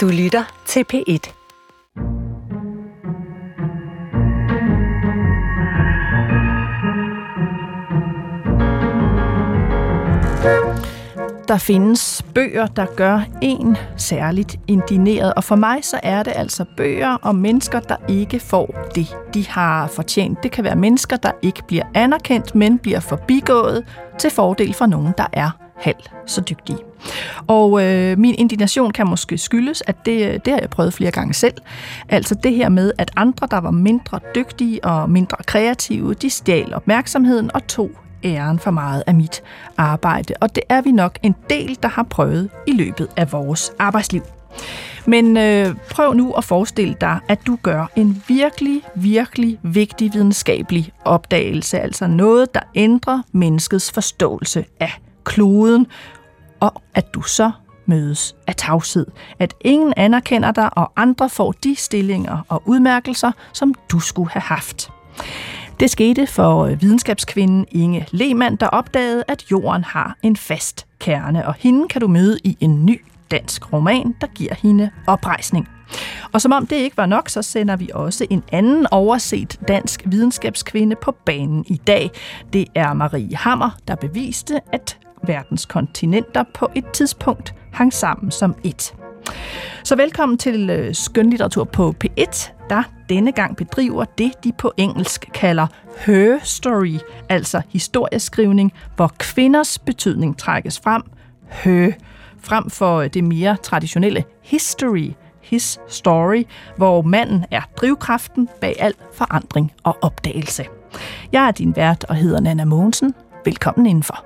Du lytter til P1. Der findes bøger, der gør en særligt indineret, og for mig så er det altså bøger om mennesker, der ikke får det, de har fortjent. Det kan være mennesker, der ikke bliver anerkendt, men bliver forbigået til fordel for nogen, der er halv så dygtige. Og øh, min indignation kan måske skyldes, at det, øh, det har jeg prøvet flere gange selv. Altså det her med, at andre, der var mindre dygtige og mindre kreative, de stjal opmærksomheden og tog æren for meget af mit arbejde. Og det er vi nok en del, der har prøvet i løbet af vores arbejdsliv. Men øh, prøv nu at forestille dig, at du gør en virkelig, virkelig vigtig videnskabelig opdagelse, altså noget, der ændrer menneskets forståelse af kloden, og at du så mødes af tavshed. At ingen anerkender dig, og andre får de stillinger og udmærkelser, som du skulle have haft. Det skete for øh, videnskabskvinden Inge Lehmann, der opdagede, at jorden har en fast kerne, og hende kan du møde i en ny dansk roman, der giver hende oprejsning. Og som om det ikke var nok, så sender vi også en anden overset dansk videnskabskvinde på banen i dag. Det er Marie Hammer, der beviste, at verdens kontinenter på et tidspunkt hang sammen som et. Så velkommen til øh, skønlitteratur på P1, der denne gang bedriver det, de på engelsk kalder her story, altså historieskrivning, hvor kvinders betydning trækkes frem, her, frem for øh, det mere traditionelle history, his story, hvor manden er drivkraften bag al forandring og opdagelse. Jeg er din vært og hedder Nana Mogensen. Velkommen indenfor.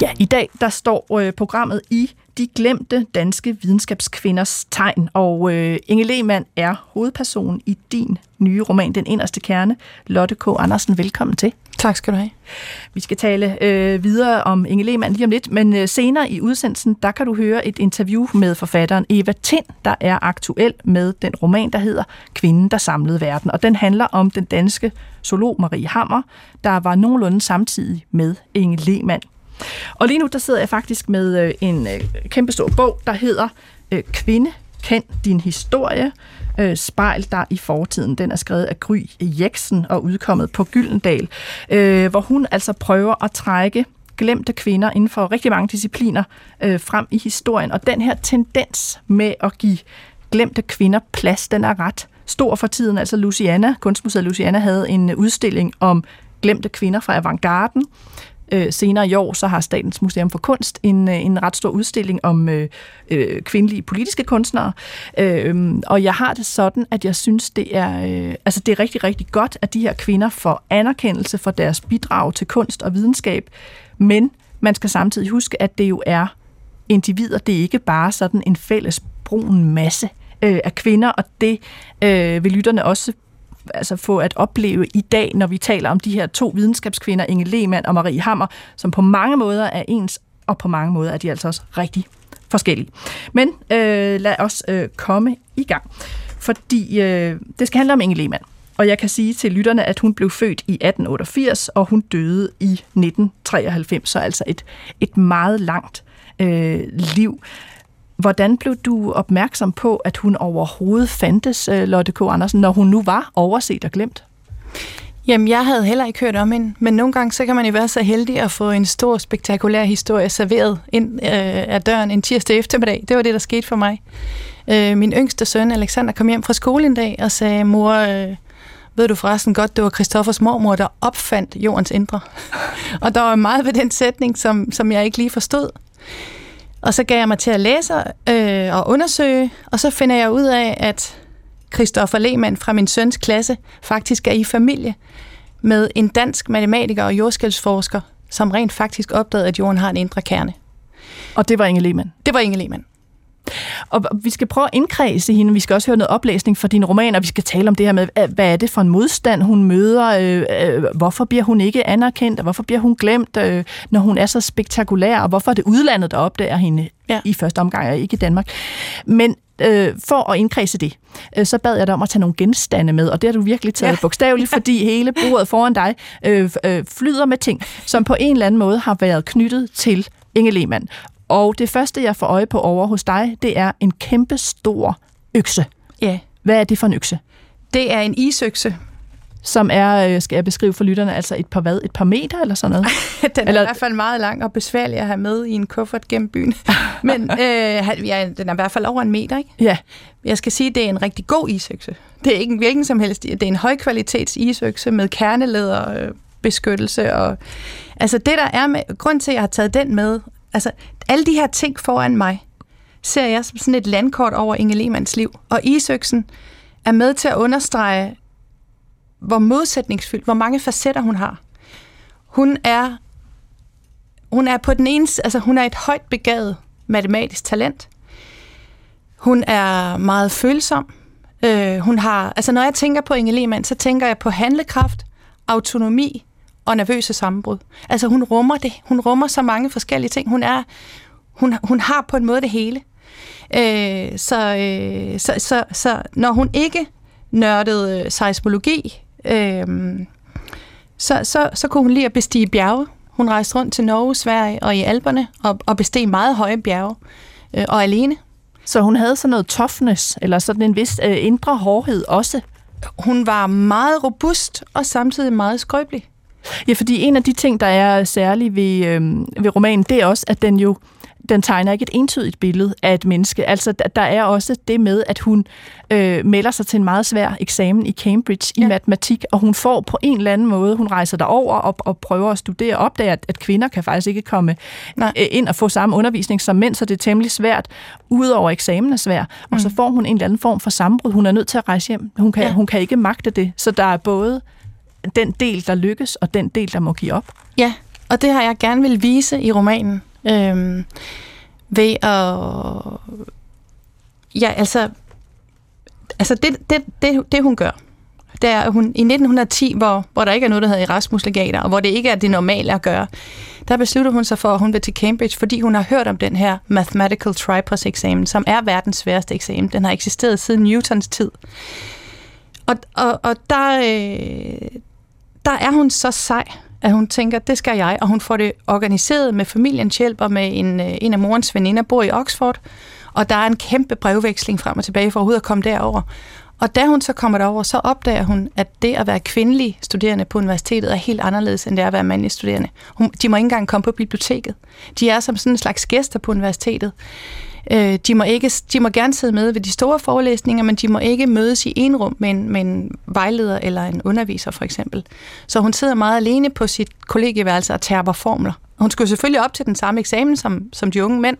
Ja, i dag der står øh, programmet i De glemte danske videnskabskvinders tegn, og øh, Inge Lehmann er hovedperson i din nye roman, Den Inderste Kerne. Lotte K. Andersen, velkommen til. Tak skal du have. Vi skal tale øh, videre om Inge Lehmann lige om lidt, men øh, senere i udsendelsen, der kan du høre et interview med forfatteren Eva Tind, der er aktuel med den roman, der hedder Kvinden, der samlede verden. Og den handler om den danske zoolog Marie Hammer, der var nogenlunde samtidig med Inge Lehmann. Og lige nu, der sidder jeg faktisk med øh, en øh, kæmpestor bog, der hedder øh, Kvinde, kend din historie. Øh, spejl der i fortiden. Den er skrevet af Gry Jeksen og udkommet på Gyldendal, øh, hvor hun altså prøver at trække glemte kvinder inden for rigtig mange discipliner øh, frem i historien. Og den her tendens med at give glemte kvinder plads, den er ret stor for tiden. Altså Luciana, Kunstmuseet Luciana havde en udstilling om glemte kvinder fra avantgarden, Øh, senere i år så har Statens Museum for Kunst en, øh, en ret stor udstilling om øh, øh, kvindelige politiske kunstnere. Øh, og jeg har det sådan, at jeg synes, det er, øh, altså det er rigtig, rigtig godt, at de her kvinder får anerkendelse for deres bidrag til kunst og videnskab. Men man skal samtidig huske, at det jo er individer. Det er ikke bare sådan en fælles brun masse øh, af kvinder, og det øh, vil lytterne også altså få at opleve i dag, når vi taler om de her to videnskabskvinder, Inge Lehmann og Marie Hammer, som på mange måder er ens, og på mange måder er de altså også rigtig forskellige. Men øh, lad os øh, komme i gang, fordi øh, det skal handle om Inge Lehmann. Og jeg kan sige til lytterne, at hun blev født i 1888, og hun døde i 1993, så altså et, et meget langt øh, liv. Hvordan blev du opmærksom på, at hun overhovedet fandtes, øh, Lotte K. Andersen, når hun nu var overset og glemt? Jamen, jeg havde heller ikke hørt om hende, men nogle gange så kan man jo være så heldig at få en stor, spektakulær historie serveret ind øh, af døren en tirsdag eftermiddag. Det var det, der skete for mig. Øh, min yngste søn, Alexander, kom hjem fra skole en dag og sagde, mor, øh, ved du forresten godt, det var Christoffers mormor, der opfandt jordens indre. og der var meget ved den sætning, som, som jeg ikke lige forstod. Og så gav jeg mig til at læse øh, og undersøge, og så finder jeg ud af, at Christoffer Lehmann fra min søns klasse faktisk er i familie med en dansk matematiker og jordskælvsforsker, som rent faktisk opdagede, at jorden har en indre kerne. Og det var Inge Lehmann? Det var Inge Lehmann. Og vi skal prøve at indkredse hende. Vi skal også høre noget oplæsning fra din roman, og vi skal tale om det her med, hvad er det for en modstand, hun møder? Øh, øh, hvorfor bliver hun ikke anerkendt? Og hvorfor bliver hun glemt, øh, når hun er så spektakulær? Og hvorfor er det udlandet, der opdager hende ja. i første omgang, og ikke i Danmark? Men øh, for at indkredse det, øh, så bad jeg dig om at tage nogle genstande med, og det har du virkelig taget ja. bogstaveligt, fordi hele bordet foran dig øh, øh, flyder med ting, som på en eller anden måde har været knyttet til Inge Lehmann. Og det første, jeg får øje på over hos dig, det er en kæmpe stor økse. Ja. Hvad er det for en økse? Det er en isøkse. Som er, øh, skal jeg beskrive for lytterne, altså et par hvad? Et par meter eller sådan noget? den er eller... i hvert fald meget lang og besværlig at have med i en kuffert gennem byen. Men øh, ja, den er i hvert fald over en meter, ikke? Ja. Jeg skal sige, at det er en rigtig god isøkse. Det er ikke en hvilken som helst. Det er en højkvalitets isøkse med kernelæder, øh, beskyttelse og altså det der er med grund til at jeg har taget den med altså alle de her ting foran mig ser jeg som sådan et landkort over Inge Lehmanns liv. Og isøksen er med til at understrege hvor modsætningsfyldt hvor mange facetter hun har. Hun er hun er på den ene altså hun er et højt begavet matematisk talent. Hun er meget følsom. Øh, hun har altså når jeg tænker på Inge Lehmann så tænker jeg på handlekraft autonomi og nervøse sammenbrud. Altså hun rummer det. Hun rummer så mange forskellige ting. Hun er hun, hun har på en måde det hele. Øh, så, øh, så, så, så når hun ikke nørdede øh, seismologi, øh, så, så, så kunne hun lide at bestige bjerge. Hun rejste rundt til Norge, Sverige og i Alperne og, og besteg meget høje bjerge øh, og alene. Så hun havde sådan noget toughness, eller sådan en vis øh, indre hårdhed også? Hun var meget robust og samtidig meget skrøbelig. Ja, fordi en af de ting, der er særlig ved, øh, ved romanen, det er også, at den jo den tegner ikke et entydigt billede af et menneske. Altså, der er også det med, at hun øh, melder sig til en meget svær eksamen i Cambridge i ja. matematik, og hun får på en eller anden måde, hun rejser derover og, og prøver at studere, og opdager, at, at kvinder kan faktisk ikke komme Nej. Øh, ind og få samme undervisning som mænd, så det er temmelig svært, udover eksamen er svær. Og mm. så får hun en eller anden form for sammenbrud. Hun er nødt til at rejse hjem. Hun kan, ja. hun kan ikke magte det. Så der er både den del, der lykkes, og den del, der må give op. Ja, og det har jeg gerne vil vise i romanen. Øhm, ved at... Ja, altså... Altså, det, det, det, det hun gør, det er, hun i 1910, hvor, hvor der ikke er noget, der hedder Erasmus-legater, og hvor det ikke er det normale at gøre, der beslutter hun sig for, at hun vil til Cambridge, fordi hun har hørt om den her Mathematical Tripos-eksamen, som er verdens sværeste eksamen. Den har eksisteret siden Newtons tid. Og, og, og der, øh, der er hun så sej, at hun tænker, det skal jeg, og hun får det organiseret med familiens hjælp og med en, øh, en af morens veninder, bor i Oxford, og der er en kæmpe brevveksling frem og tilbage for overhovedet at komme derover. Og da hun så kommer derover, så opdager hun, at det at være kvindelig studerende på universitetet er helt anderledes, end det at være mandlig studerende. Hun, de må ikke engang komme på biblioteket. De er som sådan en slags gæster på universitetet. Øh, de, må ikke, de må gerne sidde med ved de store forelæsninger, men de må ikke mødes i en rum med en, med en vejleder eller en underviser for eksempel. Så hun sidder meget alene på sit kollegieværelse og tærper formler. Hun skulle selvfølgelig op til den samme eksamen som, som de unge mænd,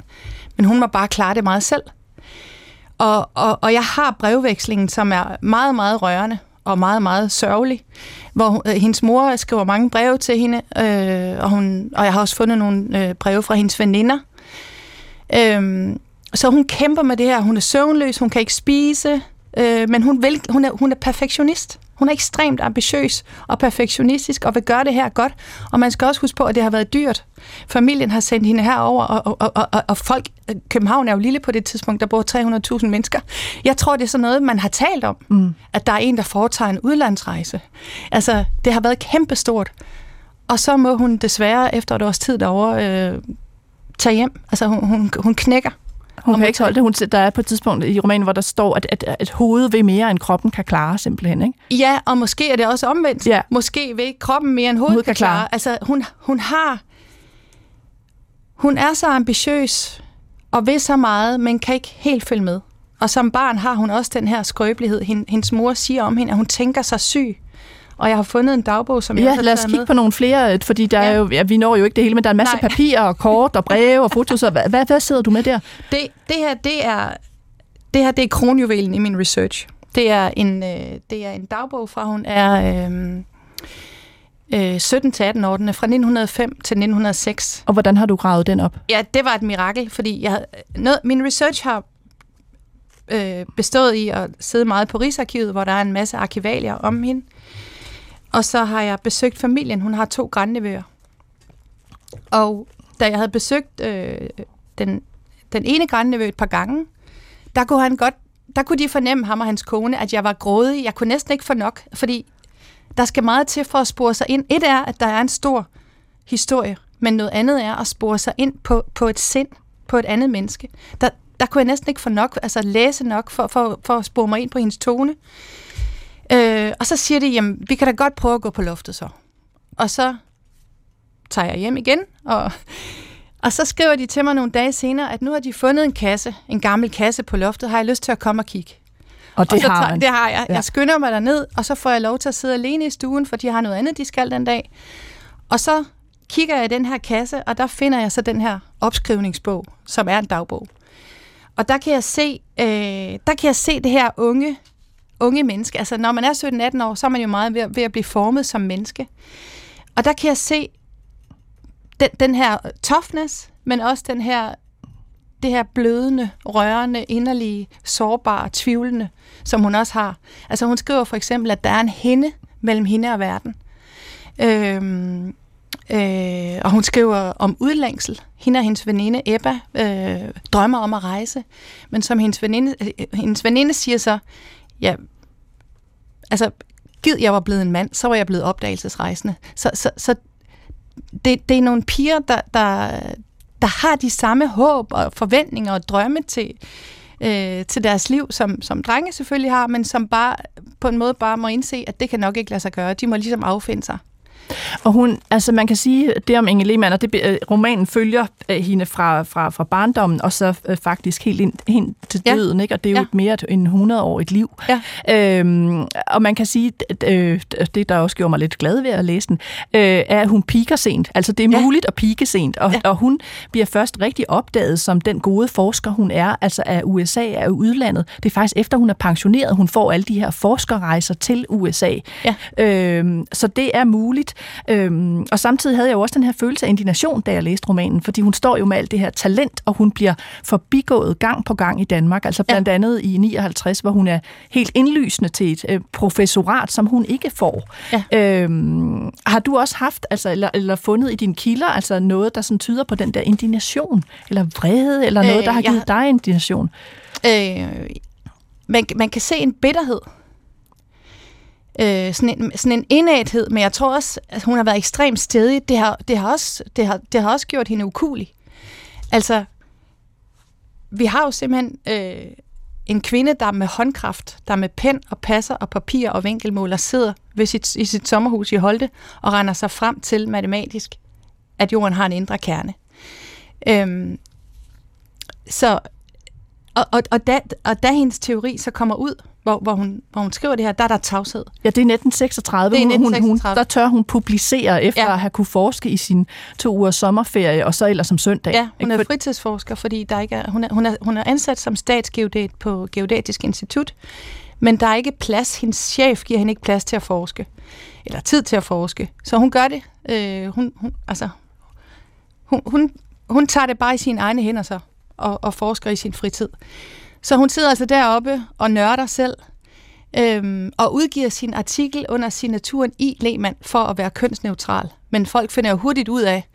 men hun må bare klare det meget selv. Og, og, og jeg har brevvekslingen, som er meget, meget rørende og meget, meget sørgelig, hvor øh, hendes mor skriver mange breve til hende, øh, og, hun, og jeg har også fundet nogle øh, breve fra hendes veninder. Øh, så hun kæmper med det her. Hun er søvnløs, hun kan ikke spise, øh, men hun, vil, hun, er, hun er perfektionist. Hun er ekstremt ambitiøs og perfektionistisk og vil gøre det her godt. Og man skal også huske på, at det har været dyrt. Familien har sendt hende herover, og, og, og, og, og folk, København er jo lille på det tidspunkt, der bor 300.000 mennesker. Jeg tror, det er sådan noget, man har talt om, mm. at der er en, der foretager en udlandsrejse. Altså, det har været kæmpestort. Og så må hun desværre efter et års tid derovre øh, tage hjem. Altså, hun, hun, hun knækker. Hun kan ikke holde det. Hun, der er på et tidspunkt i romanen, hvor der står, at, at, at hovedet ved mere, end kroppen kan klare, simpelthen. Ikke? Ja, og måske er det også omvendt. Ja. Måske ved kroppen mere, end hovedet, hovedet kan, kan klare. klare. Altså, hun, hun har... Hun er så ambitiøs og ved så meget, men kan ikke helt følge med. Og som barn har hun også den her skrøbelighed. Hendes mor siger om hende, at hun tænker sig syg og jeg har fundet en dagbog, som ja, jeg har lad os kigge med. på nogle flere, fordi der ja. er jo, ja, vi når jo ikke det hele, men der er en masse Nej. papirer og kort og breve og fotos. Og hvad, hvad, hvad sidder du med der? Det, det her, det er, det her, det er kronjuvelen i min research. Det er en, øh, det er en dagbog fra, hun er... Øh, 17 til 18 år, den er fra 1905 til 1906. Og hvordan har du gravet den op? Ja, det var et mirakel, fordi jeg, noget, min research har øh, bestået i at sidde meget på Rigsarkivet, hvor der er en masse arkivalier om hende. Og så har jeg besøgt familien. Hun har to grandnevøer. Og da jeg havde besøgt øh, den, den ene grandnevø et par gange, der kunne han godt, der kunne de fornemme, ham og hans kone, at jeg var grådig. Jeg kunne næsten ikke få nok, fordi der skal meget til for at spore sig ind. Et er, at der er en stor historie, men noget andet er at spore sig ind på, på et sind, på et andet menneske. Der, der kunne jeg næsten ikke få nok, altså læse nok for, for, for at spore mig ind på hendes tone. Øh, og så siger de, jamen, vi kan da godt prøve at gå på loftet så. Og så tager jeg hjem igen, og, og så skriver de til mig nogle dage senere, at nu har de fundet en kasse, en gammel kasse på loftet, har jeg lyst til at komme og kigge. Og det og så har man. Det har jeg. Ja. Jeg skynder mig derned, og så får jeg lov til at sidde alene i stuen, for de har noget andet, de skal den dag. Og så kigger jeg i den her kasse, og der finder jeg så den her opskrivningsbog, som er en dagbog. Og der kan jeg se, øh, der kan jeg se det her unge, unge menneske. Altså, når man er 17-18 år, så er man jo meget ved, ved at blive formet som menneske. Og der kan jeg se den, den her toughness, men også den her, det her blødende, rørende, inderlige, sårbare, tvivlende, som hun også har. Altså hun skriver for eksempel, at der er en hende mellem hende og verden. Øhm, øh, og hun skriver om udlængsel. Hende og hendes veninde Ebba øh, drømmer om at rejse. Men som hendes veninde, øh, hendes veninde siger så, ja, altså, gid jeg var blevet en mand, så var jeg blevet opdagelsesrejsende. Så, så, så det, det er nogle piger, der, der, der har de samme håb og forventninger og drømme til, øh, til deres liv, som, som drenge selvfølgelig har, men som bare på en måde bare må indse, at det kan nok ikke lade sig gøre. De må ligesom affinde sig. Og hun, altså man kan sige det om Inge Lehmann, og det, øh, romanen følger øh, hende fra, fra, fra barndommen, og så øh, faktisk helt ind, ind til Ja. døden, ikke? og det er jo Ja. et mere end 100-årigt liv. Ja. Øhm, og man kan sige, at, øh, det der også gjorde mig lidt glad ved at læse den, øh, er, at hun piker sent. Altså det er Ja. muligt at pike sent, og, Ja. og hun bliver først rigtig opdaget som den gode forsker, hun er, altså af USA, af udlandet. Det er faktisk efter hun er pensioneret, hun får alle de her forskerrejser til USA. Ja. Øhm, så det er muligt. Øhm, og samtidig havde jeg jo også den her følelse af indignation, da jeg læste romanen, fordi hun står jo med alt det her talent, og hun bliver forbigået gang på gang i Danmark. Altså blandt ja. andet i 59, hvor hun er helt indlysende til et øh, professorat, som hun ikke får. Ja. Øhm, har du også haft, altså, eller, eller fundet i dine kilder, altså noget, der sådan tyder på den der indignation, eller vrede, eller noget, Øh, der har jeg givet dig indignation? Øh, man, man kan se en bitterhed. Øh, sådan, en, sådan en indæthed, men jeg tror også, at hun har været ekstremt stedig. Det har, det har, også, det har, det har også gjort hende ukulig. Altså, vi har jo simpelthen øh, en kvinde, der med håndkraft, der med pen og passer og papir og vinkelmåler sidder ved sit, i sit sommerhus i Holte og render sig frem til matematisk, at jorden har en indre kerne. Øhm, så og, og, og, da, og da hendes teori så kommer ud, hvor, hvor, hun, hvor hun skriver det her, der er der tavshed. Ja, det er 1936. Det er Hun- Hun, hun, 1936. der tør hun publicere efter Ja. at have kunne forske i sin to ugers sommerferie, og så ellers som søndag. Ja, hun Ikke? er For- fritidsforsker, fordi der ikke er, hun, er, hun, er, hun er ansat som statsgeodet på Geodatisk Institut, men der er ikke plads. Hendes chef giver hende ikke plads til at forske, eller tid til at forske. Så hun gør det. Øh, hun, hun, altså, hun, hun, hun tager det bare i sine egne hænder så, og, og forsker i sin fritid. Så hun sidder altså deroppe og nørder selv, øhm, og udgiver sin artikel under signaturen I. Lehmann for at være kønsneutral. Men folk finder jo hurtigt ud af,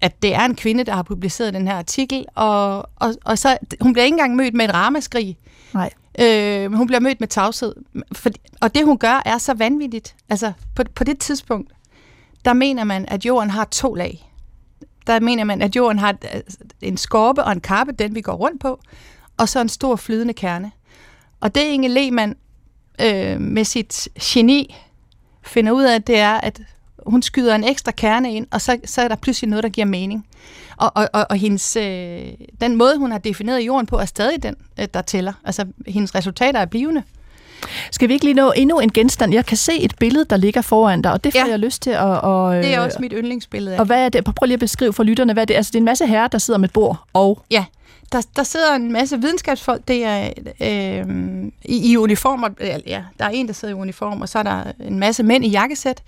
at det er en kvinde, der har publiceret den her artikel, og, og, og så, hun bliver ikke engang mødt med et ramaskrig, Nej. øh, men hun bliver mødt med tavshed. For, og det, hun gør, er så vanvittigt. Altså, på, på det tidspunkt, der mener man, at jorden har to lag. Der mener man, at jorden har et- en skorpe og en kappe, den vi går rundt på, og så en stor flydende kerne. Og det Inge Lehmann øh, med sit geni finder ud af, det er, at hun skyder en ekstra kerne ind, og så, så er der pludselig noget, der giver mening. Og, og, og, og hendes, øh, den måde, hun har defineret jorden på, er stadig den, øh, der tæller. Altså, hendes resultater er blivende. Skal vi ikke lige nå endnu en genstand? Jeg kan se et billede, der ligger foran dig, og det får Ja. jeg lyst til at... Og, Det er også mit yndlingsbillede af. Og hvad er det? Prøv lige at beskrive for lytterne, hvad det er. Altså, det er en masse herrer, der sidder med et bord, og... Ja, der, der sidder en masse videnskabsfolk, det er øh, i, i uniformer, ja, der er en, der sidder i uniform, og så er der en masse mænd i jakkesæt,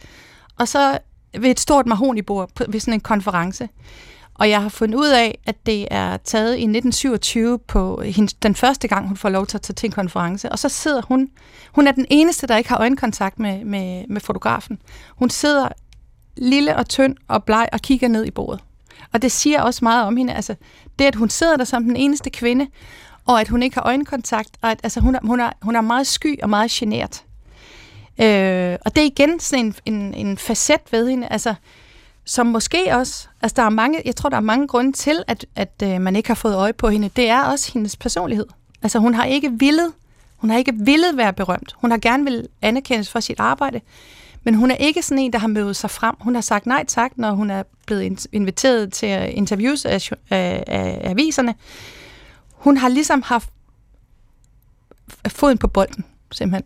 og så ved et stort mahonibord på, ved sådan en konference. Og jeg har fundet ud af, at det er taget i 1927 på hende, den første gang, hun får lov til at tage til en konference. Og så sidder hun, hun er den eneste, der ikke har øjenkontakt med, med, med fotografen. Hun sidder lille og tynd og bleg og kigger ned i bordet. Og det siger også meget om hende. Altså, det, at hun sidder der som den eneste kvinde, og at hun ikke har øjenkontakt, og at altså, hun, er, hun, er, hun er meget sky og meget genert. Øh, og det er igen sådan en, en, en facet ved hende. Altså, som måske også, altså der er mange, jeg tror, der er mange grunde til, at, at øh, man ikke har fået øje på hende. Det er også hendes personlighed. Altså hun har ikke villet, hun har ikke villet være berømt. Hun har gerne vil anerkendes for sit arbejde, men hun er ikke sådan en, der har mødet sig frem. Hun har sagt nej tak, når hun er blevet inviteret til interviews af, af, af aviserne. Hun har ligesom haft foden på bolden, simpelthen.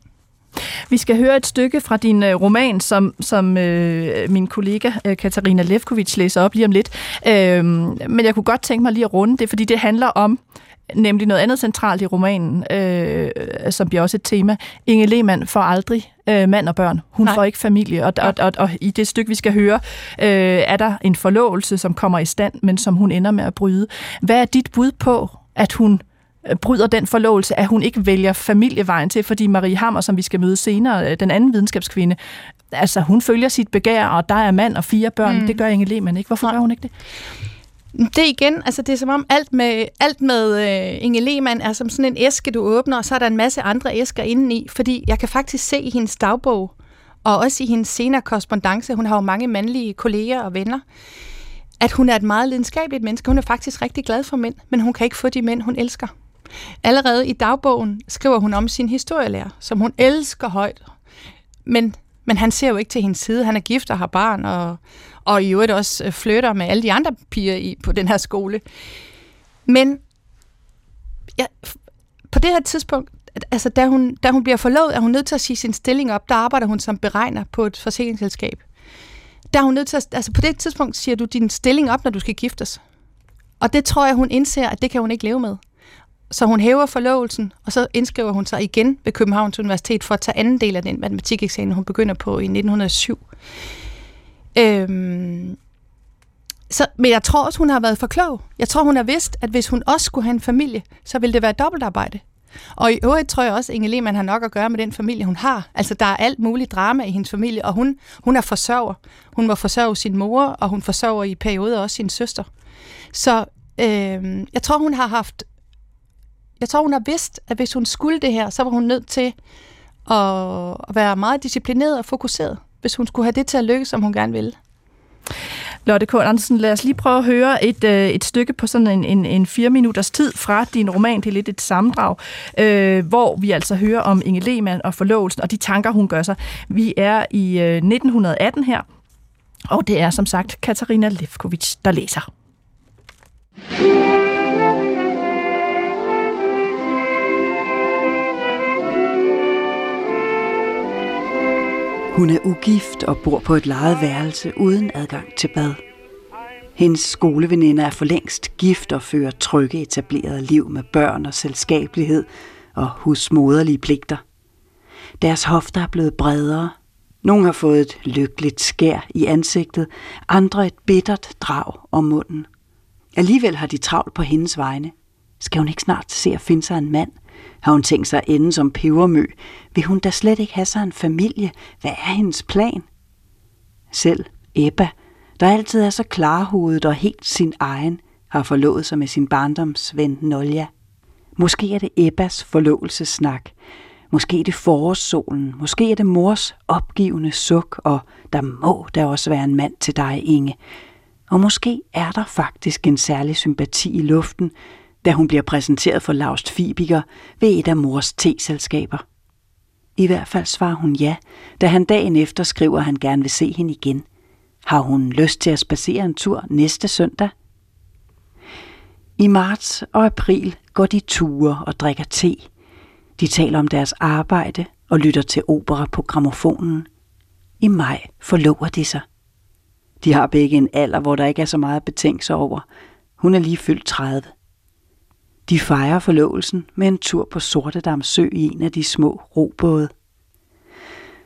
Vi skal høre et stykke fra din øh, roman, som, som øh, min kollega øh, Katarina Levkovic læser op lige om lidt. Øh, men jeg kunne godt tænke mig lige at runde det, fordi det handler om nemlig noget andet centralt i romanen, øh, som bliver også et tema. Inge Lehmann får aldrig øh, mand og børn. Hun Nej. får ikke familie, og, og, og, og i det stykke, vi skal høre, øh, er der en forlovelse, som kommer i stand, men som hun ender med at bryde. Hvad er dit bud på, at hun Øh, bryder den forlovelse, at hun ikke vælger familievejen til, fordi Marie Hammer, som vi skal møde senere, øh, den anden videnskabskvinde, altså hun følger sit begær, og der er mand og fire børn. Mm. Det gør Inge Lehmann ikke. Hvorfor Nej. gør hun ikke det? Det igen, altså det er som om alt med, alt med øh, Inge Lehmann er som sådan en æske, du åbner, og så er der en masse andre æsker indeni, fordi jeg kan faktisk se i hendes dagbog, og også i hendes senere korrespondence, hun har jo mange mandlige kolleger og venner, at hun er et meget lidenskabeligt menneske. Hun er faktisk rigtig glad for mænd, men hun kan ikke få de mænd, hun elsker. Allerede i dagbogen skriver hun om sin historielærer, som hun elsker højt. Men, men han ser jo ikke til hendes side. Han er gift og har barn, og, og i øvrigt også øh, flytter med alle de andre piger i, på den her skole. Men ja, på det her tidspunkt, altså da hun, da hun bliver forlovet, er hun nødt til at sige sin stilling op. Der arbejder hun som beregner på et forsikringsselskab. Der er hun nødt til at, altså på det tidspunkt siger du din stilling op, når du skal giftes. Og det tror jeg, hun indser, at det kan hun ikke leve med. Så hun hæver forlovelsen, og så indskriver hun sig igen ved Københavns Universitet for at tage anden del af den matematikeksamen, hun begynder på i 1907. Øhm, så, men jeg tror også, hun har været for klog. Jeg tror, hun har vidst, at hvis hun også skulle have en familie, så ville det være dobbeltarbejde. Og i øvrigt tror jeg også, at Inge Lehmann har nok at gøre med den familie, hun har. Altså, der er alt muligt drama i hendes familie, og hun, hun er forsørger. Hun må forsørge sin mor, og hun forsørger i perioder også sin søster. Så øh, jeg tror, hun har haft jeg tror, hun har vidst, at hvis hun skulle det her, så var hun nødt til at være meget disciplineret og fokuseret, hvis hun skulle have det til at lykkes, som hun gerne ville. Lotte K. Andersen, lad os lige prøve at høre et, øh, et stykke på sådan en, en, en fire minutters tid fra din roman. Det er lidt et sammendrag, øh, hvor vi altså hører om Inge Lehmann og forlovelsen og de tanker, hun gør sig. Vi er i øh, 1918 her, og det er som sagt Katarina Lefkovic, der læser. Hun er ugift og bor på et lejet værelse uden adgang til bad. Hendes skoleveninder er for længst gift og fører trygge etableret liv med børn og selskabelighed og husmoderlige pligter. Deres hofter er blevet bredere. Nogle har fået et lykkeligt skær i ansigtet, andre et bittert drag om munden. Alligevel har de travlt på hendes vegne. Skal hun ikke snart se at finde sig en mand, har hun tænkt sig at ende som pebermø? Vil hun da slet ikke have sig en familie? Hvad er hendes plan? Selv Ebba, der altid er så klarhovedet og helt sin egen, har forlovet sig med sin barndomsven Nolja. Måske er det Ebbas forlovelsesnak. Måske er det forårssolen. Måske er det mors opgivende suk, og der må der også være en mand til dig, Inge. Og måske er der faktisk en særlig sympati i luften, da hun bliver præsenteret for Laust Fibiger ved et af mors teselskaber. I hvert fald svarer hun ja, da han dagen efter skriver, at han gerne vil se hende igen. Har hun lyst til at spacere en tur næste søndag? I marts og april går de ture og drikker te. De taler om deres arbejde og lytter til opera på gramofonen. I maj forlover de sig. De har begge en alder, hvor der ikke er så meget betænkelse over. Hun er lige fyldt 30. De fejrer forlovelsen med en tur på Sortedam Sø i en af de små robåde.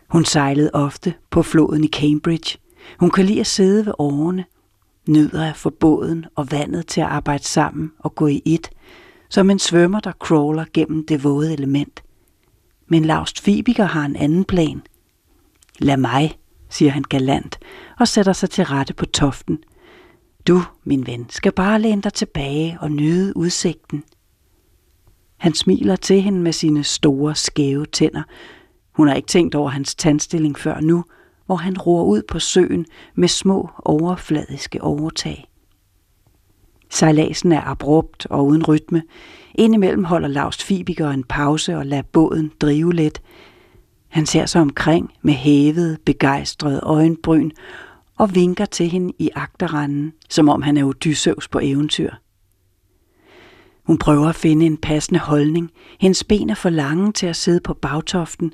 Hun sejlede ofte på floden i Cambridge. Hun kan lide at sidde ved årene, nyder at få båden og vandet til at arbejde sammen og gå i et, som en svømmer, der crawler gennem det våde element. Men Laust Fibiger har en anden plan. Lad mig, siger han galant og sætter sig til rette på toften – du, min ven, skal bare læne dig tilbage og nyde udsigten. Han smiler til hende med sine store, skæve tænder. Hun har ikke tænkt over hans tandstilling før nu, hvor han roer ud på søen med små overfladiske overtag. Sejladsen er abrupt og uden rytme. Indimellem holder Lars Fibiker en pause og lader båden drive let. Han ser sig omkring med hævet, begejstret øjenbryn og vinker til hende i agterranden, som om han er Odysseus på eventyr. Hun prøver at finde en passende holdning. Hendes ben er for lange til at sidde på bagtoften.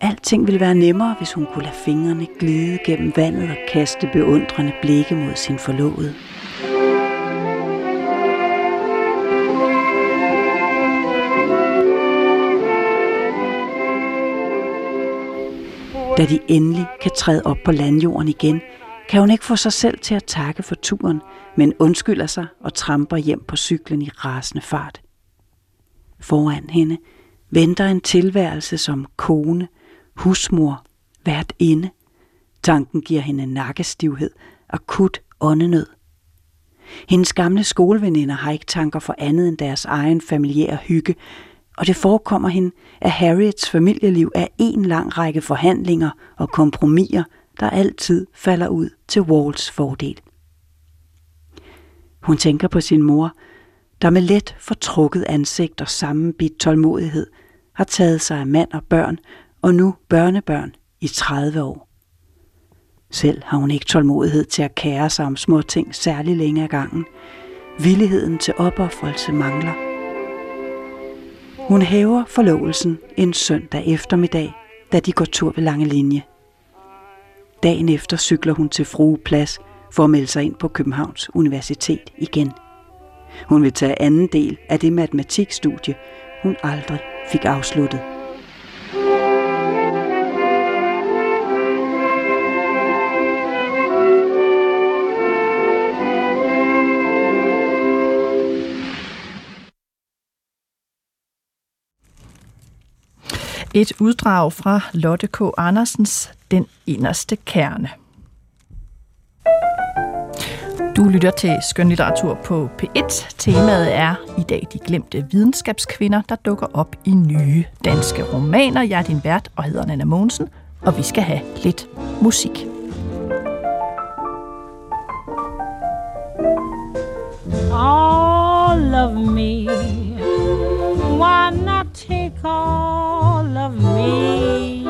Alting ville være nemmere, hvis hun kunne lade fingrene glide gennem vandet og kaste beundrende blikke mod sin forlovede. Da de endelig kan træde op på landjorden igen, kan hun ikke få sig selv til at takke for turen, men undskylder sig og tramper hjem på cyklen i rasende fart. Foran hende venter en tilværelse som kone, husmor, vært inde. Tanken giver hende nakkestivhed, akut åndenød. Hendes gamle skoleveninder har ikke tanker for andet end deres egen familiære hygge, og det forekommer hende, at Harriets familieliv er en lang række forhandlinger og kompromiser, der altid falder ud til Walls fordel. Hun tænker på sin mor, der med let fortrukket ansigt og sammenbit tålmodighed har taget sig af mand og børn, og nu børnebørn i 30 år. Selv har hun ikke tålmodighed til at kære sig om små ting særlig længe ad gangen. Villigheden til opoffrelse mangler. Hun hæver forlovelsen en søndag eftermiddag, da de går tur ved lange linje. Dagen efter cykler hun til Frue Plads for at melde sig ind på Københavns Universitet igen. Hun vil tage anden del af det matematikstudie, hun aldrig fik afsluttet. Et uddrag fra Lotte K. Andersens Den inderste kerne. Du lytter til skønlitteratur på P1. Temaet er i dag de glemte videnskabskvinder, der dukker op i nye danske romaner. Jeg er din vært og hedder Nana Mogensen, og vi skal have lidt musik. All of me, why not take all of me?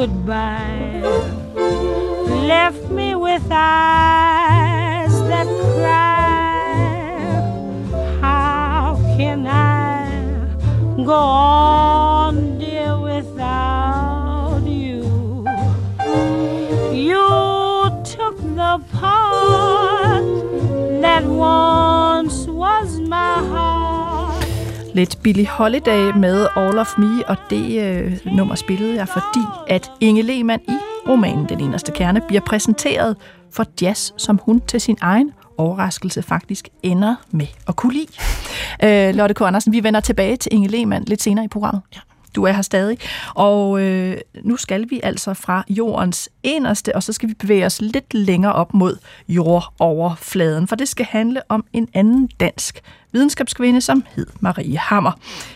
Goodbye left me with eyes that cry. How can I go on, Lidt Billie Holiday med All of Me, og det øh, nummer spillede jeg, fordi at Inge Lehmann i romanen Den Eneste Kerne bliver præsenteret for jazz, som hun til sin egen overraskelse faktisk ender med at kunne lide. Øh, Lotte K. Andersen, vi vender tilbage til Inge Lehmann lidt senere i programmet. Ja. Du er her stadig. Og øh, nu skal vi altså fra jordens inderste, og så skal vi bevæge os lidt længere op mod jordoverfladen, for det skal handle om en anden dansk videnskabskvinde, som hed Marie Hammer.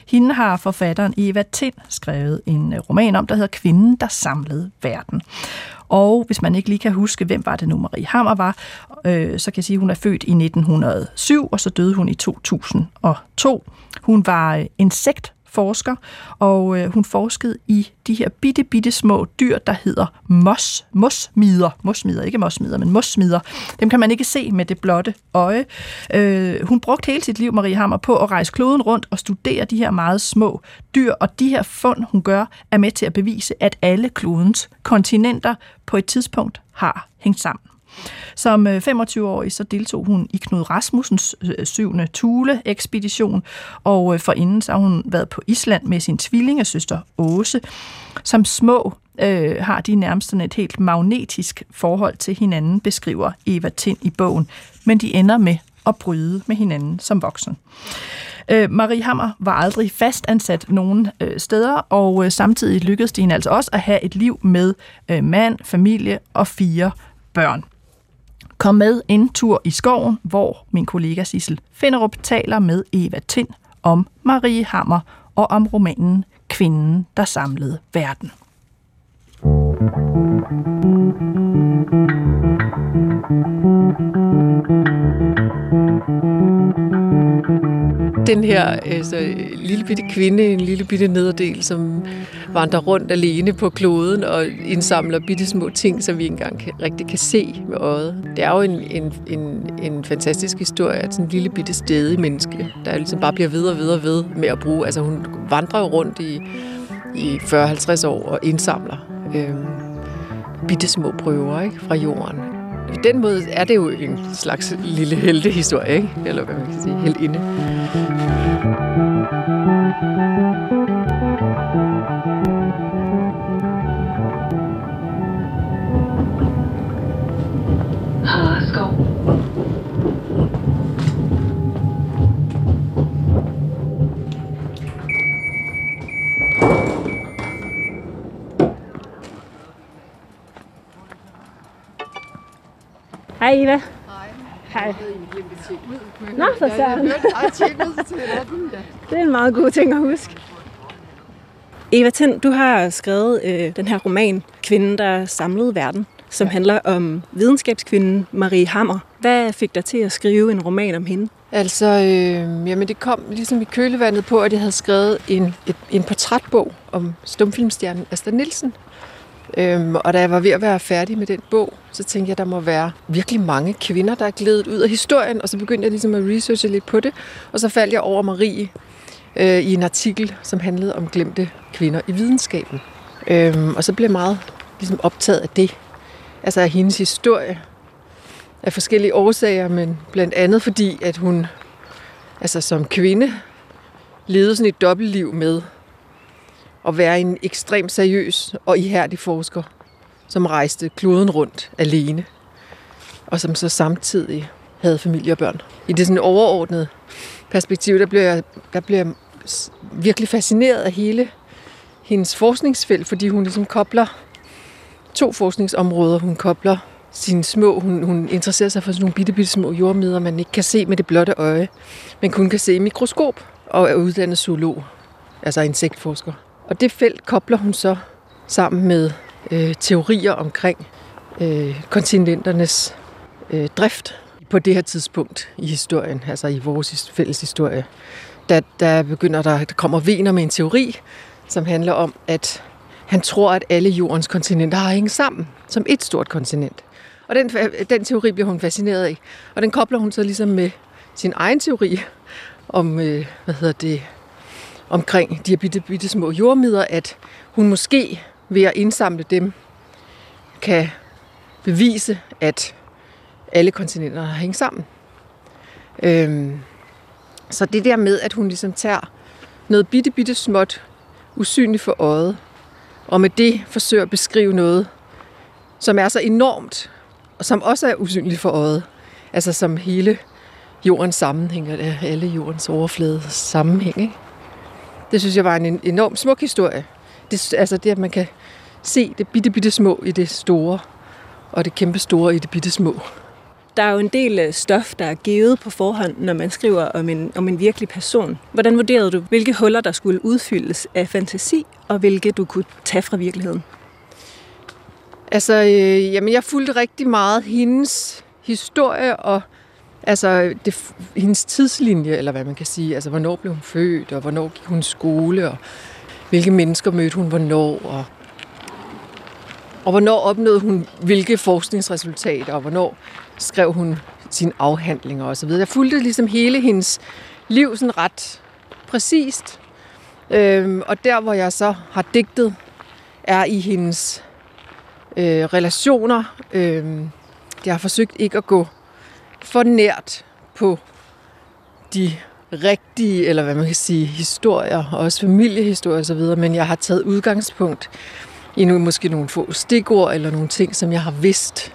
Hende har forfatteren Eva Tind skrevet en øh, roman om, der hedder Kvinden, der samlede verden. Og hvis man ikke lige kan huske, hvem var det nu Marie Hammer var, øh, så kan jeg sige, at hun er født i 1907, og så døde hun i 2002. Hun var øh, insekt forsker, og øh, hun forskede i de her bitte, bitte små dyr, der hedder mos, mosmider. Mosmider, ikke mosmider, men mosmider. Dem kan man ikke se med det blotte øje. Øh, hun brugte hele sit liv, Marie Hammer, på at rejse kloden rundt og studere de her meget små dyr, og de her fund, hun gør, er med til at bevise, at alle klodens kontinenter på et tidspunkt har hængt sammen. Som øh, 25-årig så deltog hun i Knud Rasmussens øh, syvende Thule-ekspedition, og øh, forinden så har hun været på Island med sin tvillingesøster Åse. Som små øh, har de nærmest sådan et helt magnetisk forhold til hinanden, beskriver Eva Tind i bogen, men de ender med at bryde med hinanden som voksen. Øh, Marie Hammer var aldrig fastansat nogen øh, steder, og øh, samtidig lykkedes det hende altså også at have et liv med øh, mand, familie og fire børn. Kom med en tur i skoven, hvor min kollega Sissel Finderup taler med Eva Tind om Marie Hammer og om romanen Kvinden, der samlede verden. Den her øh, altså, øh, lille bitte kvinde, en lille bitte nederdel, som vandrer rundt alene på kloden og indsamler bitte små ting, som vi engang kan, rigtig kan se med øjet. Det er jo en, en, en, en fantastisk historie, at sådan en lille bitte stedig menneske, der ligesom bare bliver ved og ved og ved med at bruge. Altså hun vandrer jo rundt i, i 40-50 år og indsamler øh, bitte små prøver ikke, fra jorden. På den måde er det jo en slags lille heltehistorie, ikke? eller hvad man kan sige, heldinde. Hej Eva. Hej. Nå, for søren. Det er en meget god ting at huske. Eva Tind, du har skrevet øh, den her roman, Kvinden, der samlede verden, som handler om videnskabskvinden Marie Hammer. Hvad fik dig til at skrive en roman om hende? Altså, øh, jamen det kom ligesom i kølevandet på, at jeg havde skrevet en, et, en portrætbog om stumfilmstjernen Asta Nielsen. Øhm, og da jeg var ved at være færdig med den bog, så tænkte jeg, at der må være virkelig mange kvinder, der er glædet ud af historien. Og så begyndte jeg ligesom at researche lidt på det. Og så faldt jeg over Marie øh, i en artikel, som handlede om glemte kvinder i videnskaben. Øhm, og så blev jeg meget ligesom optaget af det. Altså af hendes historie. Af forskellige årsager, men blandt andet fordi, at hun altså som kvinde levede sådan et dobbeltliv med at være en ekstremt seriøs og ihærdig forsker, som rejste kloden rundt alene, og som så samtidig havde familie og børn. I det sådan overordnede perspektiv, der blev jeg, der blev jeg virkelig fascineret af hele hendes forskningsfelt, fordi hun ligesom kobler to forskningsområder. Hun kobler sine små, hun, hun interesserer sig for sådan nogle bitte, bitte små jordmeder, man ikke kan se med det blotte øje, men kun kan se i mikroskop, og er uddannet zoolog, altså insektforsker. Og det felt kobler hun så sammen med øh, teorier omkring øh, kontinenternes øh, drift på det her tidspunkt i historien, altså i vores fælles historie. Der, der begynder der, der kommer Vener med en teori, som handler om, at han tror, at alle jordens kontinenter har hængt sammen som et stort kontinent. Og den, den teori bliver hun fascineret af. Og den kobler hun så ligesom med sin egen teori om, øh, hvad hedder det, omkring de her bitte, bitte små jordmidder, at hun måske ved at indsamle dem kan bevise, at alle kontinenter har hængt sammen. Øhm, så det der med, at hun ligesom tager noget bitte, bitte småt, usynligt for øjet, og med det forsøger at beskrive noget, som er så enormt, og som også er usynligt for øjet. Altså som hele jordens sammenhæng, alle jordens overflade sammenhæng. Ikke? Det synes jeg var en enorm smuk historie. Det, altså det, at man kan se det bitte, bitte små i det store, og det kæmpe store i det bitte små. Der er jo en del øh, stof, der er givet på forhånd, når man skriver om en, om en virkelig person. Hvordan vurderede du, hvilke huller, der skulle udfyldes af fantasi, og hvilke du kunne tage fra virkeligheden? Altså, øh, jamen jeg fulgte rigtig meget hendes historie og Altså, det, hendes tidslinje, eller hvad man kan sige, altså hvornår blev hun født, og hvornår gik hun i skole, og hvilke mennesker mødte hun hvornår, og, og hvornår opnåede hun hvilke forskningsresultater, og hvornår skrev hun sine afhandlinger osv. Jeg fulgte ligesom hele hendes liv sådan ret præcist. Øhm, og der, hvor jeg så har digtet, er i hendes øh, relationer, øh, jeg har forsøgt ikke at gå for nært på de rigtige, eller hvad man kan sige, historier, og også familiehistorier osv., men jeg har taget udgangspunkt i nu, måske nogle få stikord, eller nogle ting, som jeg har vidst,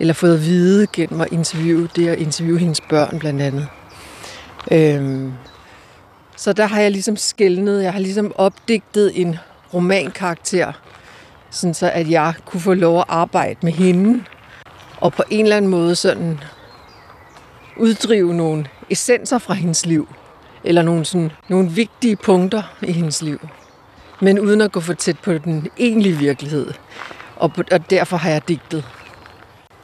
eller fået at vide gennem at interviewe det, og interviewe hendes børn blandt andet. Øhm, så der har jeg ligesom skældnet, jeg har ligesom opdigtet en romankarakter, sådan så at jeg kunne få lov at arbejde med hende, og på en eller anden måde sådan uddrive nogle essenser fra hendes liv, eller nogle, sådan, nogle vigtige punkter i hendes liv, men uden at gå for tæt på den egentlige virkelighed. Og, og derfor har jeg digtet.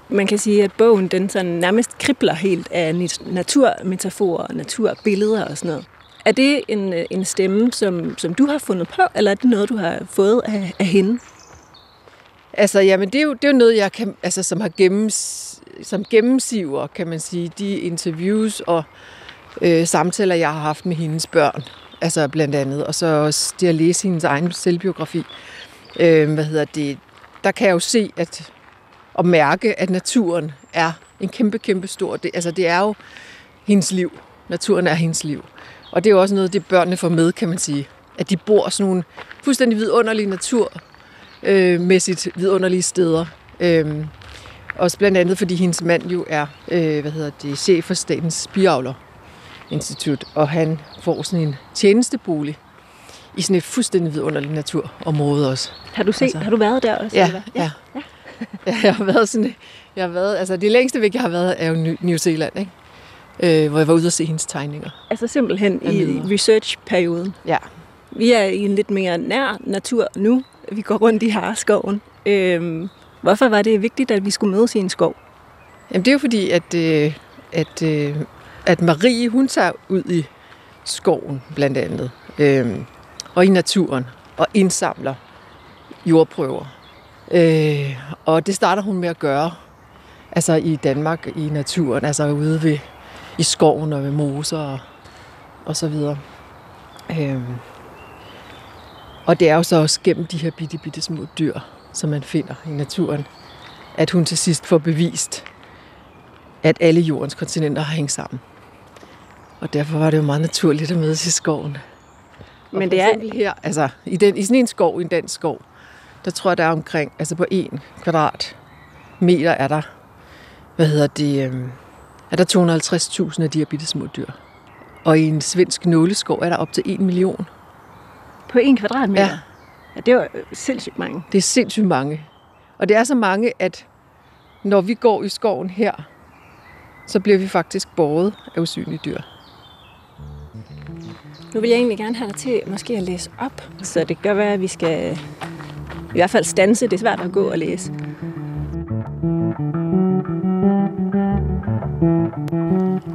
Man kan sige, at bogen den sådan nærmest kribler helt af naturmetaforer og naturbilleder og sådan noget. Er det en, en stemme, som, som du har fundet på, eller er det noget, du har fået af, af hende? Altså, jamen, det er jo, det er jo noget, jeg kan, altså, som har gennems, som gennemsiver, kan man sige, de interviews og øh, samtaler, jeg har haft med hendes børn. Altså blandt andet. Og så også det at læse hendes egen selvbiografi. Øh, hvad hedder det? Der kan jeg jo se at, og mærke, at naturen er en kæmpe, kæmpe stor... Det, altså det er jo hendes liv. Naturen er hendes liv. Og det er jo også noget, det børnene får med, kan man sige. At de bor sådan nogle fuldstændig vidunderlige natur, øh, mæssigt vidunderlige steder. Øh, også blandt andet, fordi hendes mand jo er øh, hvad hedder det, chef for Statens Biavler Institut, og han får sådan en tjenestebolig i sådan et fuldstændig vidunderligt naturområde også. Har du set, altså, har du været der også? Ja, eller ja. ja. ja. jeg har været sådan, jeg har været, altså det længste væk, jeg har været, er jo New Zealand, ikke? Øh, hvor jeg var ude og se hendes tegninger. Altså simpelthen i research-perioden? Ja. Vi er i en lidt mere nær natur nu. Vi går rundt i Harskoven. Øhm, Hvorfor var det vigtigt, at vi skulle mødes i en skov? Jamen, det er jo fordi, at, øh, at, øh, at Marie, hun tager ud i skoven blandt andet, øh, og i naturen, og indsamler jordprøver. Øh, og det starter hun med at gøre, altså i Danmark, i naturen, altså ude ved, i skoven og ved moser og, og så videre. Øh, og det er jo så også gennem de her bitte, bitte små dyr, som man finder i naturen, at hun til sidst får bevist, at alle jordens kontinenter har hængt sammen. Og derfor var det jo meget naturligt at mødes i skoven. Men det er her, altså i, den, i sådan en skov, i en dansk skov, der tror jeg, der er omkring, altså på en kvadrat meter er der, hvad hedder det, øh, er der 250.000 af de her bitte små dyr. Og i en svensk nåleskov er der op til 1 million. På en kvadratmeter? Ja. Ja, det var sindssygt mange. Det er sindssygt mange. Og det er så mange, at når vi går i skoven her, så bliver vi faktisk båret af usynlige dyr. Nu vil jeg egentlig gerne have dig til måske at læse op, så det kan være, at vi skal i hvert fald stanse. Det er svært at gå og læse.